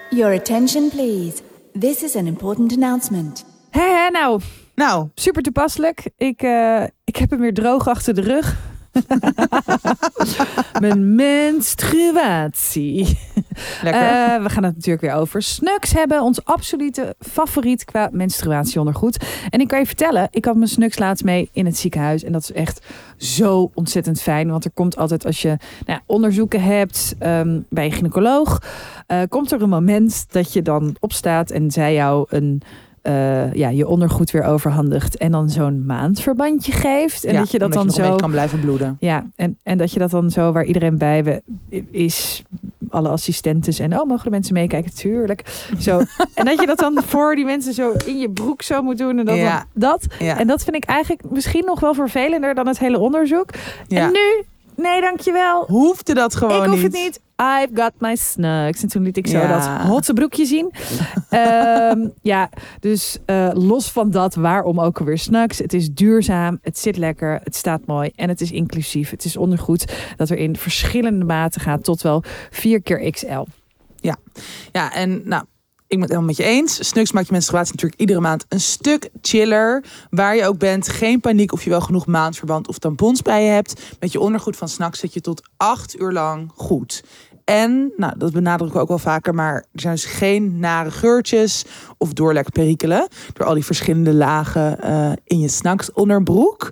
Your attention, please. This is an important announcement. Hé, hé, nou, Nou, super toepasselijk. Ik, eh, ik heb hem weer droog achter de rug. Mijn menstruatie. lekker. Eh, we gaan het natuurlijk weer over Snux hebben. Ons absolute favoriet qua menstruatieondergoed. En ik kan je vertellen, ik had mijn Snux laatst mee in het ziekenhuis. En dat is echt zo ontzettend fijn. Want er komt altijd als je nou, ja, onderzoeken hebt ehm, bij een gynaecoloog. eh, komt er een moment dat je dan opstaat en zij jou een... eh, ja, je ondergoed weer overhandigt en dan zo'n maandverbandje geeft. En Ja, dat je dat dan zo kan blijven bloeden. ja, en, en dat je dat dan zo waar iedereen bij we- is, alle assistentes en oh, mogen de mensen meekijken? Tuurlijk. Zo. en dat je dat dan voor die mensen zo in je broek zo moet doen en dat. Ja. dan- dat. Ja. En dat vind ik eigenlijk misschien nog wel vervelender dan het hele onderzoek. ja. En nu, nee, dankjewel. Hoefde dat gewoon ik hoef niet. het niet. I've got my snugs. En toen liet ik zo Ja. dat hotte broekje zien. Ehm, ja, dus eh, los van dat, waarom ook alweer snugs? Het is duurzaam, het zit lekker, het staat mooi en het is inclusief. Het is ondergoed dat er in verschillende maten gaat tot wel 4 keer XL. Ja, en nou, ik ben het helemaal met je eens. Snux maakt je menstruatie natuurlijk iedere maand een stuk chiller. Waar je ook bent, geen paniek of je wel genoeg maandverband of tampons bij je hebt. Met je ondergoed van Snacks zit je tot acht uur lang goed. En, nou, dat benadrukken we ook wel vaker, maar er zijn dus geen nare geurtjes of doorlekperikelen. Door al die verschillende lagen eh, in je snacks onderbroek.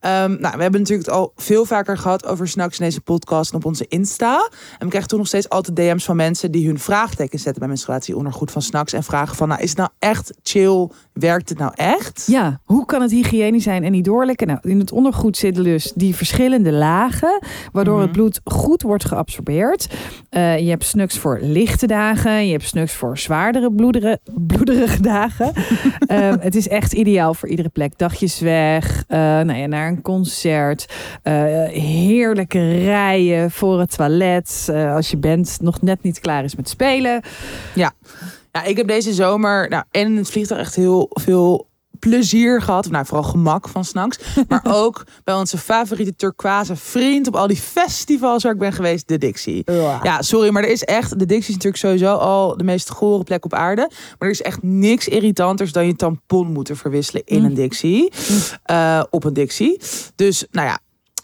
Ehm, nou, we hebben natuurlijk het al veel vaker gehad over snacks in deze podcast en op onze Insta. En we krijgen toen nog steeds altijd DM's van mensen die hun vraagteken zetten bij menstruatieondergoed van snacks. En vragen van, nou, is het nou echt chill? Werkt het nou echt? Ja, hoe kan het hygiënisch zijn en niet doorlekken? Nou, in het ondergoed zitten dus die verschillende lagen, waardoor Mhm. het bloed goed wordt geabsorbeerd. Eh, je hebt snuks voor lichte dagen, je hebt snuks voor zwaardere bloedere, bloederige dagen. Ehm, het is echt ideaal voor iedere plek. Dagjes weg, eh, nou ja, naar een concert, eh, heerlijke rijen voor het toilet. als je bent nog net niet klaar is met spelen. Ja, ik heb deze zomer nou, en in het vliegtuig echt heel veel plezier gehad. Nou, vooral gemak van snacks. Maar ook bij onze favoriete turquoise vriend op al die festivals waar ik ben geweest, de Dixie. Ja, sorry, maar er is echt... De Dixie is natuurlijk sowieso al de meest gore plek op aarde. Maar er is echt niks irritanters dan je tampon moeten verwisselen in Mm. een Dixie. Eh, op een Dixie. Dus, nou ja.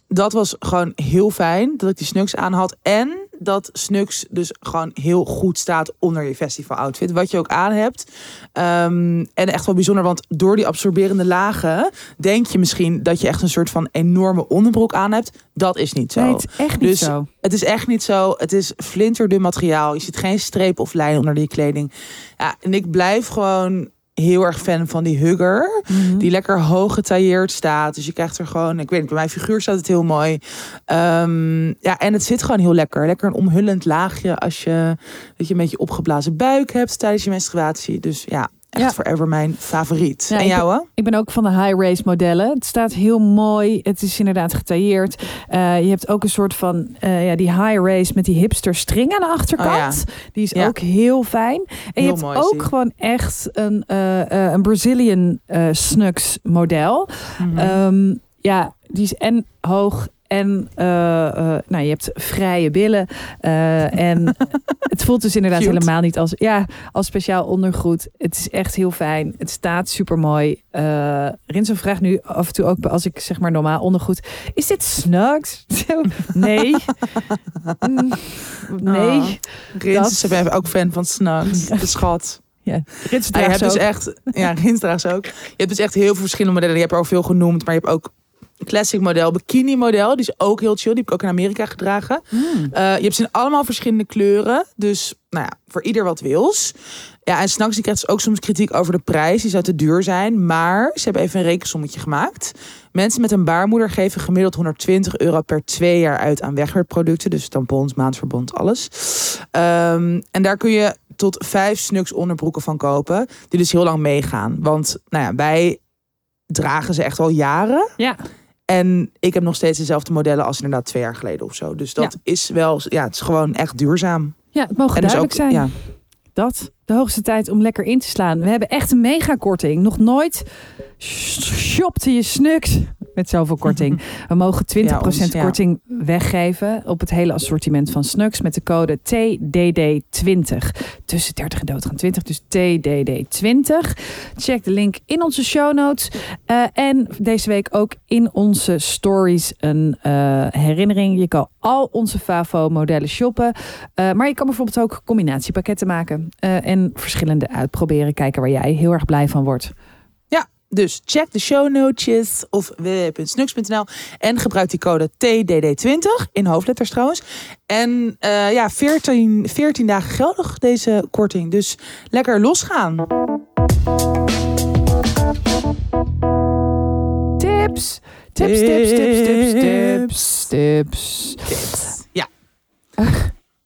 dat was gewoon heel fijn dat ik die Snux aan had. En dat Snux dus gewoon heel goed staat onder je festival outfit. Wat je ook aan hebt. Ehm, en echt wel bijzonder, want door die absorberende lagen denk je misschien dat je echt een soort van enorme onderbroek aan hebt. Dat is niet zo. Nee, het is echt niet Dus zo. Het is echt niet zo. Het is flinterdun materiaal. Je ziet geen streep of lijn onder die kleding. Ja, en ik blijf gewoon heel erg fan van die hugger. Mhm. Die lekker hoog getailleerd staat. Dus je krijgt er gewoon, ik weet niet, bij mijn figuur staat het heel mooi. Ehm, ja, en het zit gewoon heel lekker. Lekker een omhullend laagje als je, dat je een beetje opgeblazen buik hebt tijdens je menstruatie. Dus ja, echt Ja. forever mijn favoriet. Ja, en jou hè? Ik ben ook van de high-race modellen. Het staat heel mooi. Het is inderdaad getailleerd. Eh, je hebt ook een soort van eh, ja, die high-race met die hipster string aan de achterkant. Die is Ja. ook heel fijn. En Heel je hebt mooi ook gewoon echt een, eh, een Brazilian Snux model. Mhm. Ehm, ja, die is en hoog en eh, eh, nou, je hebt vrije billen. Eh, en het voelt dus inderdaad Cute. helemaal niet als, ja, als speciaal ondergoed. Het is echt heel fijn. Het staat super mooi. Rinso vraagt nu af en toe ook als ik zeg maar normaal ondergoed. Is dit Snugs? Nee. Mm, nee. Oh. Rins, ook fan van Snugs. De schat. Ja. Rins Ah, draagt ze dus echt, ja, Rins draagt ze ook. Je hebt dus echt heel veel verschillende modellen. Je hebt er al veel genoemd, maar je hebt ook classic model, bikini model. Die is ook heel chill. Die heb ik ook in Amerika gedragen. Mm. Uh, je hebt ze in allemaal verschillende kleuren. Dus nou ja, voor ieder wat wils. Ja, en s'nachts die krijgt dus ook soms kritiek over de prijs. Die zou te duur zijn. Maar ze hebben even een rekensommetje gemaakt. Mensen met een baarmoeder geven gemiddeld 120 euro per twee jaar uit aan wegwerpproducten. Dus tampons, maandverbond, alles. Um, en daar kun je tot vijf snuks onderbroeken van kopen. Die dus heel lang meegaan. Want nou ja, wij dragen ze echt al jaren. Ja. En ik heb nog steeds dezelfde modellen als inderdaad twee jaar geleden of zo. Dus dat is wel, ja, het is gewoon echt duurzaam. Ja, het mogen en dus duidelijk ook, zijn. Ja. Dat, de hoogste tijd om lekker in te slaan. We hebben echt een megakorting. Nog nooit shopte je snuks met zoveel korting. We mogen 20% Ja, ons, ja. korting weggeven op het hele assortiment van snuks met de code TDD20. Tussen 30 en doodgaan 20, dus TDD20. Check de link in onze show notes. Eh, en deze week ook in onze stories een eh, herinnering. Je kan al onze Favo modellen shoppen. Uh, maar je kan bijvoorbeeld ook combinatiepakketten maken. En verschillende uitproberen. Kijken waar jij heel erg blij van wordt. Dus check de show notes of www.snux.nl en gebruik die code TDD20 in hoofdletters trouwens. En uh, ja, 14, 14 dagen geldig deze korting. Dus lekker losgaan. Tips. Tips, tips, tips, tips, tips, tips. tips. Ja.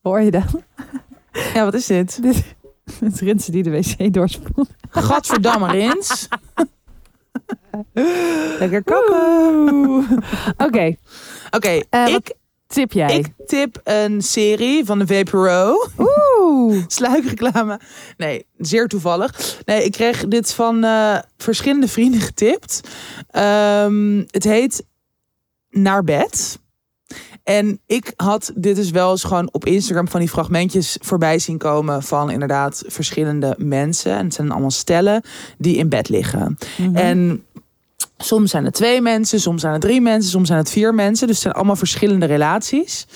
Hoor je dan? Ja, wat is dit? Dit het rinsen die de wc doorspoelt. Gadverdamme, Rins. Lekker kakken. Oké. Oké, okay, uh, ik tip jij? Ik tip een serie van de VPRO. Oeh. Sluikreclame. Nee, zeer toevallig. Nee, ik kreeg dit van uh, verschillende vrienden getipt. Um, het heet Naar bed. En ik had dit dus wel eens gewoon op Instagram van die fragmentjes voorbij zien komen van inderdaad verschillende mensen. En het zijn allemaal stellen die in bed liggen. Mhm. En soms zijn het twee mensen, soms zijn het drie mensen, soms zijn het vier mensen. Dus het zijn allemaal verschillende relaties.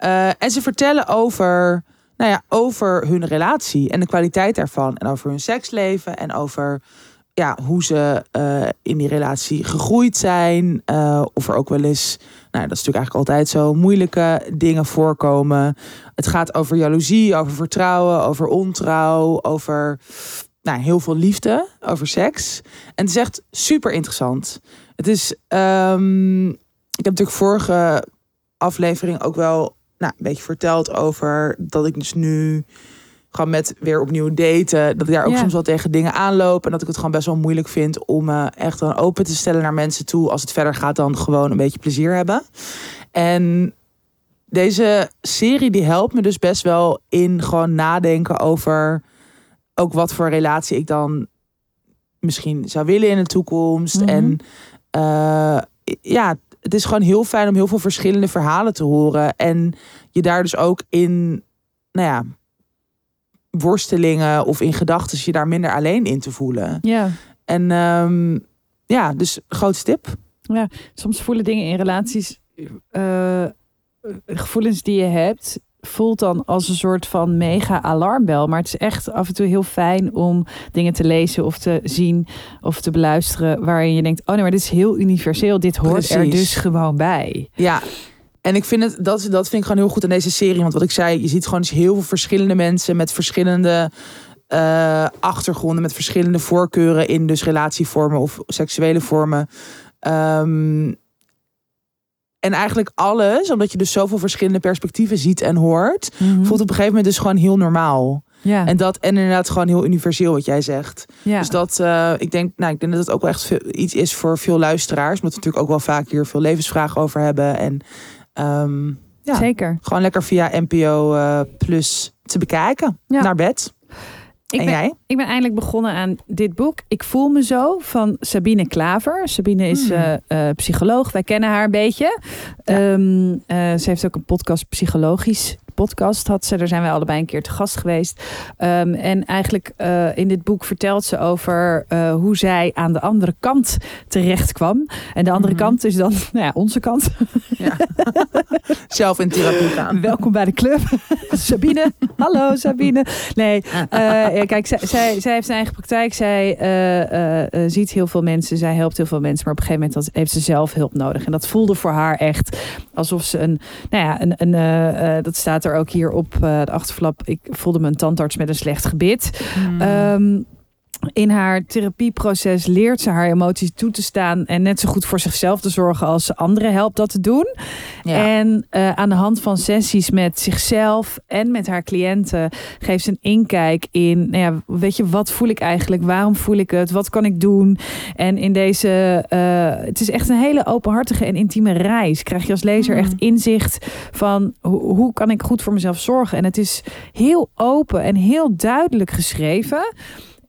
Uh, en ze vertellen over, nou ja, over hun relatie en de kwaliteit daarvan. En over hun seksleven en over ja, hoe ze uh, in die relatie gegroeid zijn. Uh, of er ook wel eens, nou dat is natuurlijk eigenlijk altijd zo, moeilijke dingen voorkomen. Het gaat over jaloezie, over vertrouwen, over ontrouw, over nou, heel veel liefde, over seks. En het is echt super interessant. Het is, um, ik heb natuurlijk vorige aflevering ook wel nou, een beetje verteld over dat ik dus nu gewoon met weer opnieuw daten, dat ik daar ook Ja. soms wel tegen dingen aanloop en dat ik het gewoon best wel moeilijk vind om me echt dan open te stellen naar mensen toe als het verder gaat dan gewoon een beetje plezier hebben. En deze serie die helpt me dus best wel in gewoon nadenken over ook wat voor relatie ik dan misschien zou willen in de toekomst. Mhm. En uh, ja, het is gewoon heel fijn om heel veel verschillende verhalen te horen. En je daar dus ook in, nou ja, worstelingen of in gedachten je daar minder alleen in te voelen. Ja. En um, ja, dus grootste tip. Soms voelen dingen in relaties eh, gevoelens die je hebt voelt dan als een soort van mega alarmbel. Maar het is echt af en toe heel fijn om dingen te lezen of te zien of te beluisteren. Waarin je denkt, oh nee, maar dit is heel universeel. Dit hoort er dus gewoon bij. Ja. En ik vind het, dat, dat vind ik gewoon heel goed aan deze serie. Want wat ik zei, je ziet gewoon dus heel veel verschillende mensen met verschillende eh, achtergronden, met verschillende voorkeuren in dus relatievormen of seksuele vormen. Ehm, en eigenlijk alles, omdat je dus zoveel verschillende perspectieven ziet en hoort, voelt op een gegeven moment dus gewoon heel normaal. Ja, En dat en inderdaad gewoon heel universeel wat jij zegt. ja. Dus dat, eh, ik denk, nou, ik denk dat het ook wel echt veel, iets is voor veel luisteraars. Omdat we natuurlijk ook wel vaak hier veel levensvragen over hebben. En ehm, ja, zeker. gewoon lekker via NPO eh, Plus te bekijken. Ja. Naar bed. Ik en ben, jij? ik ben eindelijk begonnen aan dit boek. Ik voel me zo van Sabine Klaver. Sabine is Hmm. eh, eh, psycholoog. Wij kennen haar een beetje. Ja. Ehm, eh, ze heeft ook een podcast, psychologisch podcast had ze. Daar zijn wij allebei een keer te gast geweest. Ehm, en eigenlijk eh, in dit boek vertelt ze over eh, hoe zij aan de andere kant terecht kwam. En de andere Mhm. kant is dan nou ja, onze kant. Zelf in therapie gaan. Welkom bij de club. Sabine. Hallo Sabine. Nee, eh, ja, kijk, zij, zij, zij heeft zijn eigen praktijk. Zij ziet heel veel mensen. Zij helpt heel veel mensen. Maar op een gegeven moment heeft ze zelf hulp nodig. En dat voelde voor haar echt alsof ze een... Nou ja, een, een, dat staat er ook hier op eh, de achterflap. Ik voelde me een tandarts met een slecht gebit. Hmm. Ehm, in haar therapieproces leert ze haar emoties toe te staan en net zo goed voor zichzelf te zorgen als ze anderen helpt dat te doen. ja. En eh, aan de hand van sessies met zichzelf en met haar cliënten geeft ze een inkijk in, nou ja, weet je, wat voel ik eigenlijk? Waarom voel ik het? Wat kan ik doen? En in deze, eh, het is echt een hele openhartige en intieme reis. Krijg je als lezer Mm. echt inzicht van hoe kan ik goed voor mezelf zorgen? En het is heel open en heel duidelijk geschreven.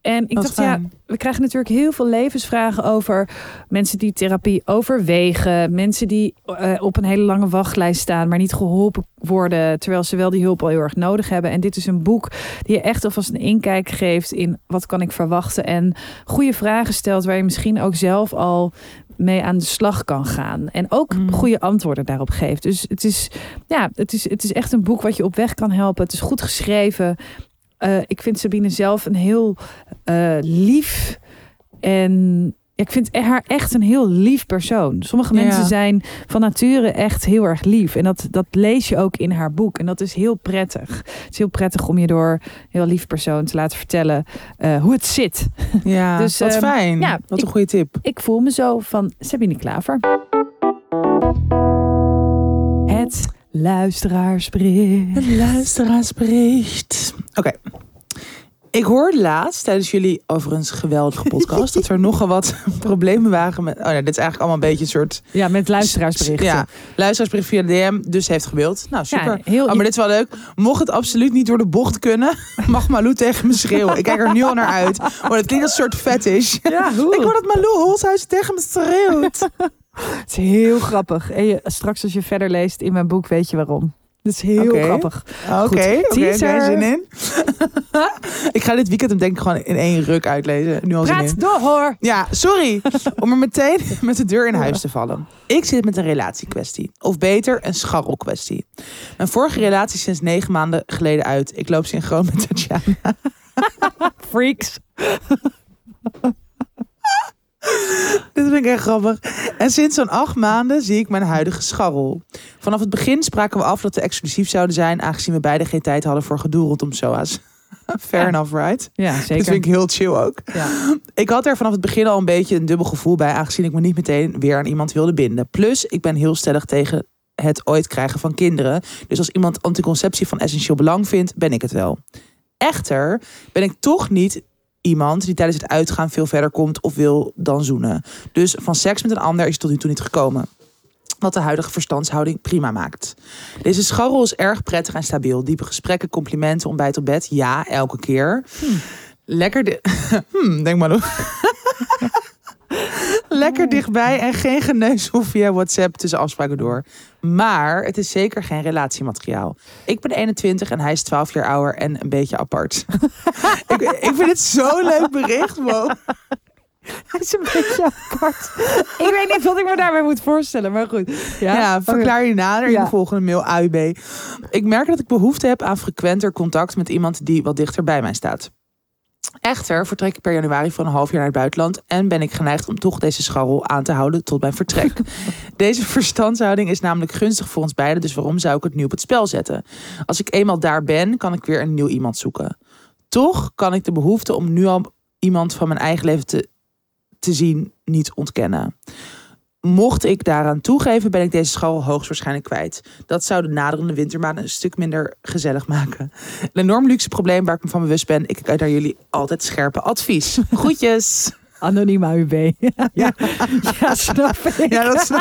En ik dacht, ja, we krijgen natuurlijk heel veel levensvragen over mensen die therapie overwegen. Mensen die eh, op een hele lange wachtlijst staan, maar niet geholpen worden. Terwijl ze wel die hulp al heel erg nodig hebben. En dit is een boek die je echt alvast een inkijk geeft in wat kan ik verwachten. En goede vragen stelt waar je misschien ook zelf al mee aan de slag kan gaan. En ook Mm. goede antwoorden daarop geeft. Dus het is, ja, het, is, het is echt een boek wat je op weg kan helpen. Het is goed geschreven. Eh, ik vind Sabine zelf een heel eh, lief en ik vind haar echt een heel lief persoon. Sommige Ja. mensen zijn van nature echt heel erg lief. En dat, dat lees je ook in haar boek. En dat is heel prettig. Het is heel prettig om je door een heel lief persoon te laten vertellen eh, hoe het zit. ja, dus, wat ehm, fijn. ja, wat een ik- goede tip. Ik voel me zo van Sabine Klaver. Het luisteraarsbericht. Een luisteraarsbericht. Oké. Ik hoorde laatst tijdens jullie overigens geweldige podcast dat er nogal wat problemen waren met. Oh nee, dit is eigenlijk allemaal een beetje een soort. Ja, met luisteraarsberichten. Ja, luisteraarsbericht via DM, dus heeft gewild. Nou, super. Ja, heel Oh, maar dit is wel leuk. Mocht het absoluut niet door de bocht kunnen, mag Malou tegen me schreeuwen. Ik kijk er nu al naar uit. Maar het klinkt als een soort fetish. Ja, hoe? Ik hoor dat Malou Holshuis tegen me schreeuwt. Het is heel grappig. En je, straks als je verder leest in mijn boek, weet je waarom. Het is heel grappig. Oké, oké, oké, teaser. zin in. ik ga dit weekend hem denk ik gewoon in één ruk uitlezen. Nu al zin in. Door hoor. Ja, sorry. Om er meteen met de deur in huis te vallen. Ik zit met een relatiekwestie. Of beter, een scharrelkwestie. Mijn vorige relatie is sinds negen maanden geleden uit. Ik loop synchroon met Tatjana. Freaks. Dit vind ik echt grappig. En sinds zo'n acht maanden zie ik mijn huidige scharrel. Vanaf het begin spraken we af dat we exclusief zouden zijn... aangezien we beide geen tijd hadden voor gedoe rondom SOA's. Fair Ja. enough, right? Ja, Dat zeker. vind ik heel chill ook. Ja. Ik had er vanaf het begin al een beetje een dubbel gevoel bij, aangezien ik me niet meteen weer aan iemand wilde binden. Plus, ik ben heel stellig tegen het ooit krijgen van kinderen. Dus als iemand anticonceptie van essentieel belang vindt, ben ik het wel. Echter ben ik toch niet iemand die tijdens het uitgaan veel verder komt of wil dan zoenen. Dus van seks met een ander is tot nu toe niet gekomen. Wat de huidige verstandshouding prima maakt. Deze scharrel is erg prettig en stabiel. Diepe gesprekken, complimenten, ontbijt op bed. Ja, elke keer. Lekker. di- hmm, denk maar. Lekker dichtbij en geen geneuzel via WhatsApp tussen afspraken door. Maar het is zeker geen relatiemateriaal. Ik ben 21 en hij is 12 jaar ouder en een beetje apart. ik, ik vind het zo'n leuk bericht. Wow. Hij is een beetje apart. ik weet niet wat ik me daarbij moet voorstellen, maar goed. Ja, verklaar je nader in de volgende mail AUB. Ik merk dat ik behoefte heb aan frequenter contact met iemand die wat dichter bij mij staat. Echter vertrek ik per januari voor een half jaar naar het buitenland en ben ik geneigd om toch deze scharrel aan te houden tot mijn vertrek. deze verstandshouding is namelijk gunstig voor ons beiden, dus waarom zou ik het nu op het spel zetten? Als ik eenmaal daar ben, kan ik weer een nieuw iemand zoeken. Toch kan ik de behoefte om nu al iemand van mijn eigen leven te, te zien niet ontkennen. Mocht ik daaraan toegeven, ben ik deze school hoogstwaarschijnlijk kwijt. Dat zou de naderende wintermaanden een stuk minder gezellig maken. Een enorm luxe probleem waar ik me van bewust ben. Ik kijk naar jullie altijd scherpe advies. Groetjes. Anoniem AUB. ja. ja, snap ik. Ja, dat is...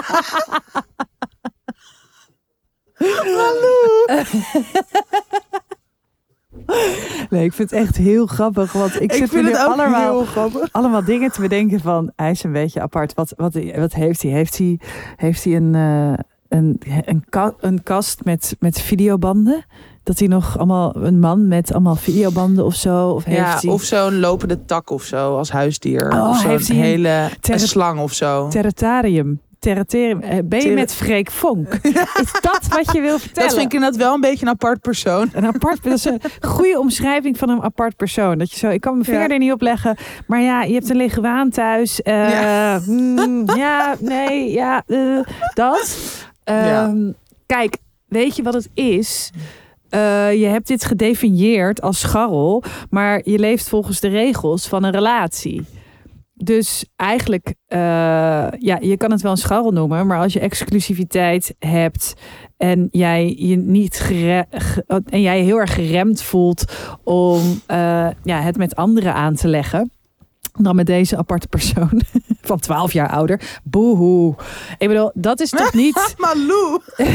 Nee, ik vind het echt heel grappig, want ik, Ik zit vind nu het ook allemaal, heel grappig. allemaal dingen te bedenken van, hij is een beetje apart. Wat, wat, wat heeft hij? Heeft hij, heeft hij een, eh, een, een, ka- een kast met, met videobanden? Dat hij nog allemaal, een man met allemaal videobanden of zo? Of heeft Ja, hij of zo'n lopende tak of zo als huisdier. Oh, of zo'n heeft hij een hele een slang of zo. territorium? Territorium. Eh, Ben je met Freek Vonk? Is dat wat je wil vertellen? Dat vind ik inderdaad wel een beetje een apart persoon. Een apart, dat is een goede omschrijving van een apart persoon. Dat je zo, ik kan mijn vinger Ja. er niet op leggen, maar ja, je hebt een leguaan thuis. eh, Ja. mm, ja, nee, ja, eh, dat. Ja. Ehm, Kijk, weet je wat het is? Je hebt dit gedefinieerd als scharrel, maar je leeft volgens de regels van een relatie. Dus eigenlijk, eh, ja, je kan het wel een scharrel noemen, maar als je exclusiviteit hebt en jij je niet gere- ge- en jij heel erg geremd voelt om eh, ja, het met anderen aan te leggen. Dan met deze aparte persoon van 12 jaar ouder. Boehoe. Ik bedoel, dat is toch niet. Malou.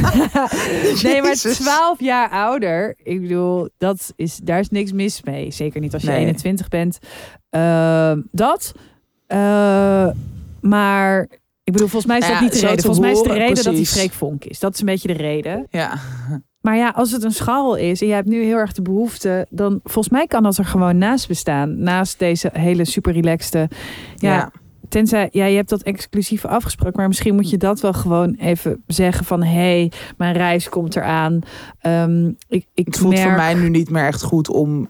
nee, maar Jezus. 12 jaar ouder. Ik bedoel, dat is, daar is niks mis mee. Zeker niet als je Nee. 21 bent. Eh, dat. Eh, maar ik bedoel, volgens mij is dat Ja, niet de reden. Volgens mij is de reden dat hij precies. Freek Vonk is. Dat is een beetje de reden. Ja. Maar ja, als het een scharrel is en jij hebt nu heel erg de behoefte, dan volgens mij kan dat er gewoon naast bestaan. Naast deze hele super relaxte. Ja, Ja. tenzij ja, je hebt dat exclusief afgesproken, maar misschien moet je dat wel gewoon even zeggen van hé, hey, mijn reis komt eraan. Ehm ik, ik Het voelt merk voor mij nu niet meer echt goed om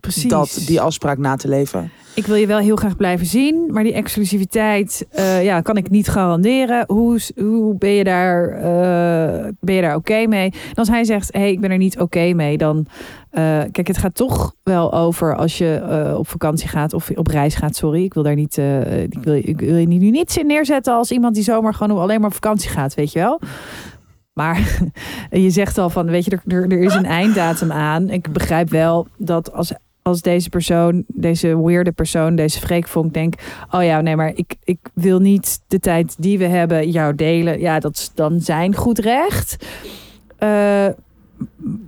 precies dat, die afspraak na te leven. ik wil je wel heel graag blijven zien, maar die exclusiviteit eh, ja, kan ik niet garanderen. Hoe, hoe ben je daar, eh, ben je daar oké mee? En als hij zegt, hé, hey, ik ben er niet oké mee, dan... eh, kijk, het gaat toch wel over als je op vakantie gaat of op reis gaat. Sorry, ik wil daar niet... ik, wil, ik wil je nu niet neerzetten als iemand die zomaar gewoon alleen maar op vakantie gaat, weet je wel? Maar je zegt al van, weet je, er, er is een einddatum aan. Ik begrijp wel dat als, als deze persoon, deze weirde persoon, deze freekvonk denkt... oh ja, nee, maar ik, ik wil niet de tijd die we hebben jou delen. Ja, dat is dan zijn goed recht. Eh,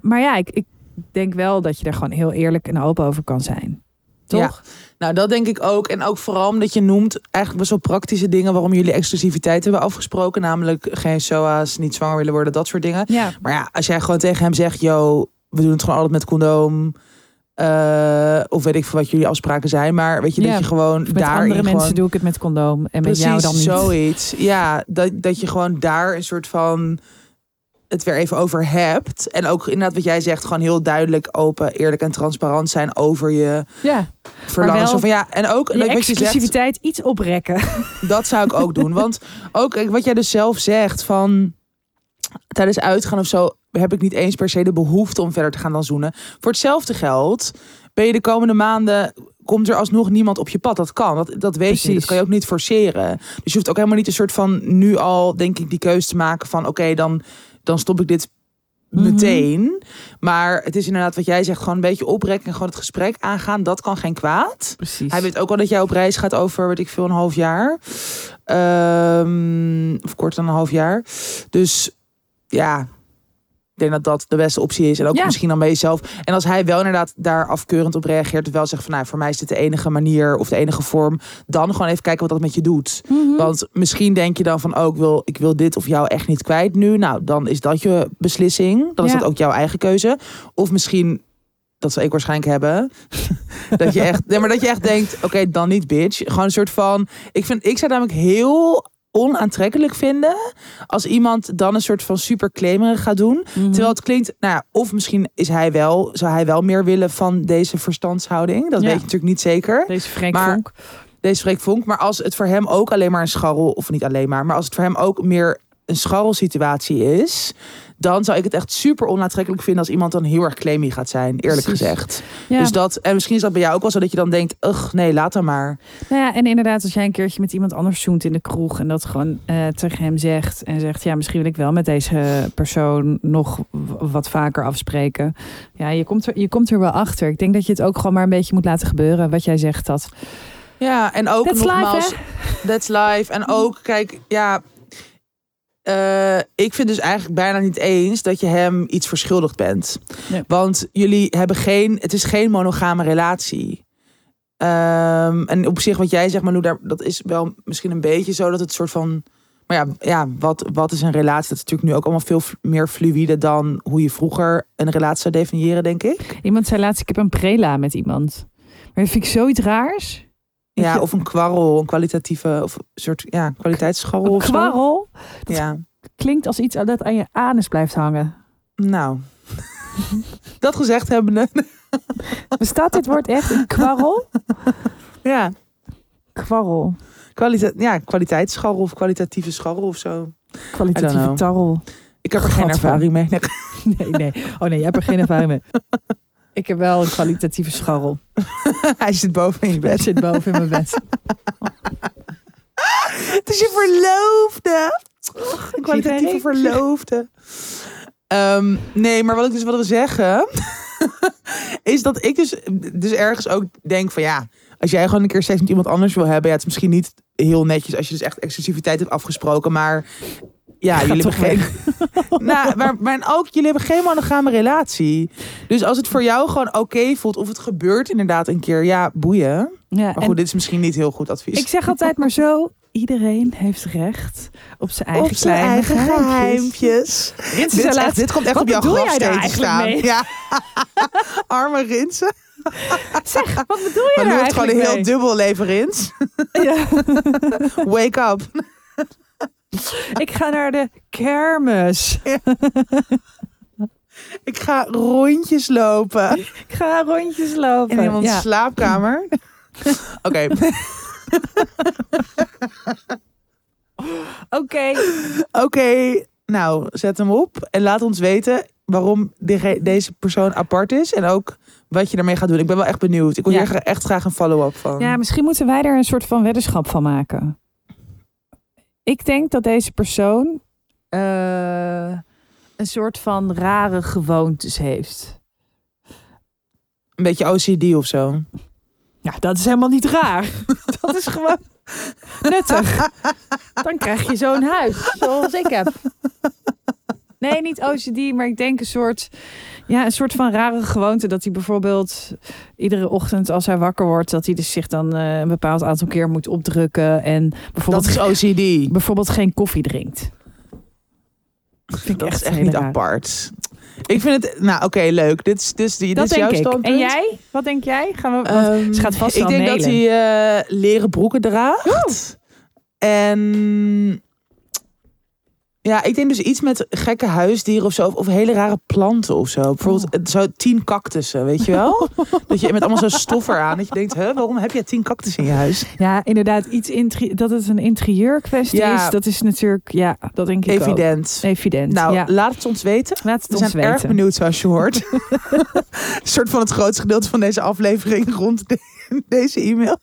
maar ja, ik, ik denk wel dat je daar gewoon heel eerlijk en open over kan zijn. Toch? Nou, dat denk ik ook. En ook vooral omdat je noemt eigenlijk best wel praktische dingen waarom jullie exclusiviteit hebben afgesproken. Namelijk geen SOA's, niet zwanger willen worden, dat soort dingen. Ja. Maar ja, als jij gewoon tegen hem zegt, yo, we doen het gewoon altijd met condoom. Eh, of weet ik wat jullie afspraken zijn. Maar weet je, Ja, dat je gewoon Met daar andere mensen gewoon... doe ik het met condoom. En met jou dan niet. zoiets. Ja, dat, dat je gewoon daar een soort van het weer even over hebt. En ook inderdaad wat jij zegt, gewoon heel duidelijk, open, eerlijk en transparant zijn over je Ja, verlangen. wel Zo van ja, en ook je zegt, exclusiviteit iets oprekken. dat zou ik ook doen. Want ook wat jij dus zelf zegt van tijdens uitgaan of zo heb ik niet eens per se de behoefte om verder te gaan dan zoenen. Voor hetzelfde geld ben je de komende maanden komt er alsnog niemand op je pad. Dat kan, dat, dat weet je. niet. Dat kan je ook niet forceren. Dus je hoeft ook helemaal niet een soort van nu al denk ik die keuze te maken van oké dan dan stop ik dit Mhm. meteen. Maar het is inderdaad wat jij zegt, gewoon een beetje oprekken en gewoon het gesprek aangaan. Dat kan geen kwaad. Precies. Hij weet ook wel dat jij op reis gaat over, weet ik veel, een half jaar. Ehm, of korter dan een half jaar. Dus ja, denk dat dat de beste optie is. En ook Ja. misschien dan bij jezelf. En als hij wel inderdaad daar afkeurend op reageert. Wel zegt van, nou, voor mij is dit de enige manier of de enige vorm. Dan gewoon even kijken wat dat met je doet. Mhm. Want misschien denk je dan van, oh, ik wil, ik wil dit of jou echt niet kwijt nu. Nou, dan is dat je beslissing. Dan is Ja. dat ook jouw eigen keuze. Of misschien dat zal ik waarschijnlijk hebben. dat je echt, nee, maar dat je echt denkt, oké, dan niet bitch. Gewoon een soort van, ik vind, ik zou namelijk heel onaantrekkelijk vinden als iemand dan een soort van super claimerig gaat doen. Mhm. Terwijl het klinkt, nou ja, of misschien is hij wel, zou hij wel meer willen van deze verstandshouding. Dat Ja. weet je natuurlijk niet zeker. Deze Freek. Deze Freek Vonk. Maar als het voor hem ook alleen maar een scharrel, of niet alleen maar, maar als het voor hem ook meer een scharrelsituatie is, dan zou ik het echt super onaantrekkelijk vinden als iemand dan heel erg claimy gaat zijn, eerlijk Precies. gezegd. Ja. Dus dat, en misschien is dat bij jou ook wel zo dat je dan denkt, ugh, nee, laat dan maar. Nou ja, en inderdaad, als jij een keertje met iemand anders zoent in de kroeg en dat gewoon eh, tegen hem zegt en zegt, ja, misschien wil ik wel met deze persoon nog wat vaker afspreken. Ja, je komt, er, je komt er wel achter. Ik denk dat je het ook gewoon maar een beetje moet laten gebeuren. Wat jij zegt, dat. Ja, en ook That's life, that's life. En ook, kijk, ja, eh, ik vind dus eigenlijk bijna niet eens dat je hem iets verschuldigd bent. Nee. Want jullie hebben geen, het is geen monogame relatie. Ehm, en op zich wat jij zegt, Manu, daar, dat is wel misschien een beetje zo dat het soort van... Maar ja, ja wat, wat is een relatie? Dat is natuurlijk nu ook allemaal veel meer fluïde dan hoe je vroeger een relatie zou definiëren, denk ik. Iemand zei laatst, ik heb een prela met iemand. Maar dat vind ik zoiets raars. Ja, of een kwarrel, een kwalitatieve, of een soort ja, kwaliteitsscharrel zo. Kwarrel Ja, klinkt als iets dat aan je anus blijft hangen. nou. dat gezegd hebbende. Bestaat dit woord echt? Een kwarrel? ja, Kwarrel. kwalite ja, kwaliteitsscharrel of kwalitatieve scharrel of zo. Kwalitatieve tarrel. Ik heb er geen ervaring mee. Nee. Nee, nee. Oh nee, jij hebt er geen ervaring mee. Ik heb wel een kwalitatieve scharrel. Hij zit boven in je bed. zit boven in mijn bed. Het is je verloofde. Een kwalitatieve er verloofde. Ehm, nee, maar wat ik dus wilde zeggen... is dat ik dus, dus ergens ook denk van ja... als jij gewoon een keer seks met iemand anders wil hebben... ja, het is misschien niet heel netjes... als je dus echt exclusiviteit hebt afgesproken... maar ja, jullie hebben geen... nou, maar, maar ook, jullie hebben geen monogame relatie. Dus als het voor jou gewoon oké voelt... of het gebeurt inderdaad een keer... ja, boeien. Ja, Maar goed, dit is misschien niet heel goed advies. ik zeg altijd maar zo. Iedereen heeft recht op zijn eigen op zijn kleine eigen geheimpjes. geheimpjes. Rinsen Dit, echt- komt echt wat op jouw grafsteen staan. mee? Ja. Arme Rinsen. Zeg, wat bedoel je Maar nu heeft gewoon een heel dubbel leven Rins. Ja. Wake up. Ik ga naar de kermis. Ik ga rondjes lopen. Ik ga rondjes lopen. In iemands Ja. slaapkamer. Oké. Oké. Oké. Nou, zet hem op. En laat ons weten waarom deze persoon apart is. En ook wat je ermee gaat doen. Ik ben wel echt benieuwd. Ik wil Ja. hier echt graag een follow-up van. Ja, misschien moeten wij er een soort van weddenschap van maken. Ik denk dat deze persoon eh, een soort van rare gewoontes heeft. Een beetje OCD of zo. Ja, dat is helemaal niet raar. dat is gewoon nuttig. Dan krijg je zo'n huis, zoals ik heb. Nee, niet OCD, maar ik denk een soort, ja, een soort van rare gewoonte. Dat hij bijvoorbeeld iedere ochtend als hij wakker wordt, dat hij dus zich dan eh, een bepaald aantal keer moet opdrukken. En Dat bijvoorbeeld, is OCD. bijvoorbeeld geen koffie drinkt. Vind ik Dat echt, is echt niet raar. apart. Ik vind het, nou oké, leuk. Dit is, dit is, dit Dat is denk jouw ik. standpunt. En jij? Wat denk jij? Gaan we, Ehm, ze gaat vast ik denk dat hij eh, leren broeken draagt. En ja, ik denk dus iets met gekke huisdieren of zo. Of, of hele rare planten of zo. Bijvoorbeeld Oh. zo tien cactussen, weet je wel? dat je met allemaal zo'n stof eraan. Dat je denkt, hè, waarom heb je tien cactussen in je huis? Ja, inderdaad. Iets dat het een interieurkwestie Ja. is, dat is natuurlijk, ja, dat denk ik ook. Evident. Evident. Nou, ja. laat het ons weten. Laat het We ons zijn erg weten. benieuwd zoals je hoort. een soort van het grootste gedeelte van deze aflevering rond de- deze e-mail.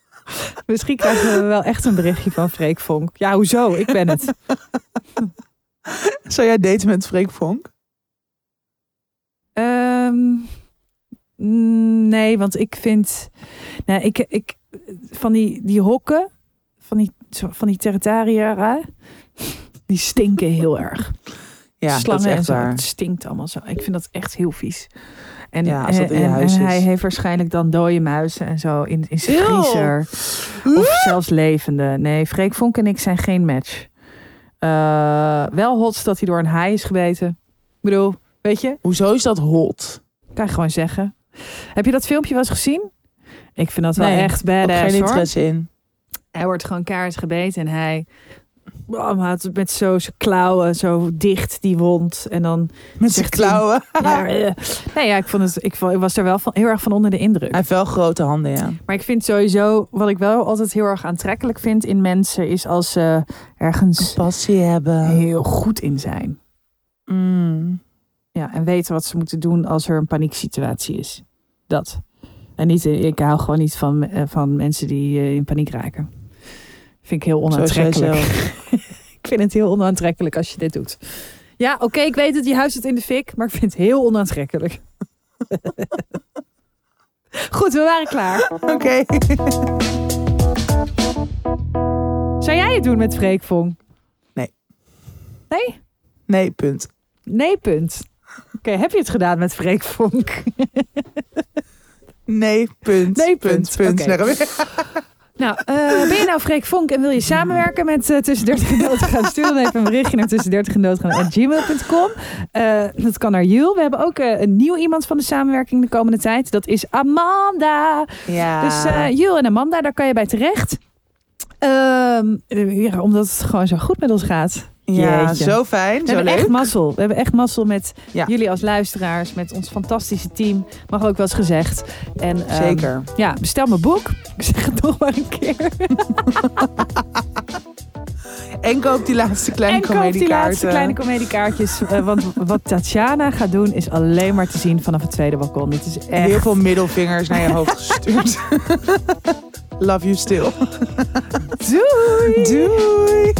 Misschien krijgen we wel echt een berichtje van Freek Vonk. Ja, hoezo? Ik ben het. Zou jij daten met Freek Vonk? Ehm, mm, nee, want ik vind, nou, ik, ik van die, die hokken, van die, van die territaria, die stinken heel erg. Ja, Slangen dat is en echt zo. waar. Het stinkt allemaal zo. Ik vind dat echt heel vies. En, Ja, als dat in je en, huis en is. hij heeft waarschijnlijk dan dode muizen en zo in, in zijn vriezer. Of zelfs levende. Nee, Freek Vonk en ik zijn geen match. Eh, wel hot dat hij door een haai is gebeten. Ik bedoel, weet je, Hoezo is dat hot? kan je gewoon zeggen. Heb je dat filmpje wel eens gezien? Ik vind dat wel Nee, echt badass geen hoor. interesse in. Hij wordt gewoon kaart gebeten en hij houdt met zo zijn klauwen zo dicht die wond. En dan Met zijn klauwen. ja, nee, ja, ik vond het, ik, vond, ik was er wel van, heel erg van onder de indruk. Hij heeft wel grote handen, ja. Maar ik vind sowieso, wat ik wel altijd heel erg aantrekkelijk vind in mensen, is als ze ergens Passie hebben. heel goed in zijn. Mm. Ja, en weten wat ze moeten doen als er een panieksituatie is. Dat. En niet, ik hou gewoon niet van, eh, van mensen die eh, in paniek raken. Vind ik heel onaantrekkelijk. Ik vind het heel onaantrekkelijk als je dit doet. Ja, oké, ik weet het, je huis zit in de fik, maar ik vind het heel onaantrekkelijk. Goed, we waren klaar. Oké. Zou jij het doen met Freekvong? Nee. Nee? Nee, punt. Nee, punt. Oké, heb je het gedaan met Freekvonk? Nee, punt. Nee, punt. Punt. Punt. Nou, eh, ben je nou Freek Vonk en wil je samenwerken met eh, Tussen 30 en Doodgaan? Stuur dan even een berichtje naar tussen 30 en Doodgaan gmail.com. Eh, dat kan naar Jules. We hebben ook een nieuw iemand van de samenwerking de komende tijd. Dat is Amanda. Ja. Dus Jules en Amanda, daar kan je bij terecht. Ehm, eh, ja, omdat het gewoon zo goed met ons gaat. Ja, Jeetje. zo fijn. We Zo hebben echt mazzel. We hebben echt mazzel met Ja. jullie als luisteraars, met ons fantastische team. Mag ook wel eens gezegd. En, ehm, Zeker. ja, bestel mijn boek. Ik zeg het nog maar een keer. En koop die laatste kleine en koop die laatste kleine comediekaartjes. eh, want wat Tatjana gaat doen is alleen maar te zien vanaf het tweede balkon. Dit is echt... Heel veel middelvingers naar je hoofd gestuurd. Love you still. Do Doei.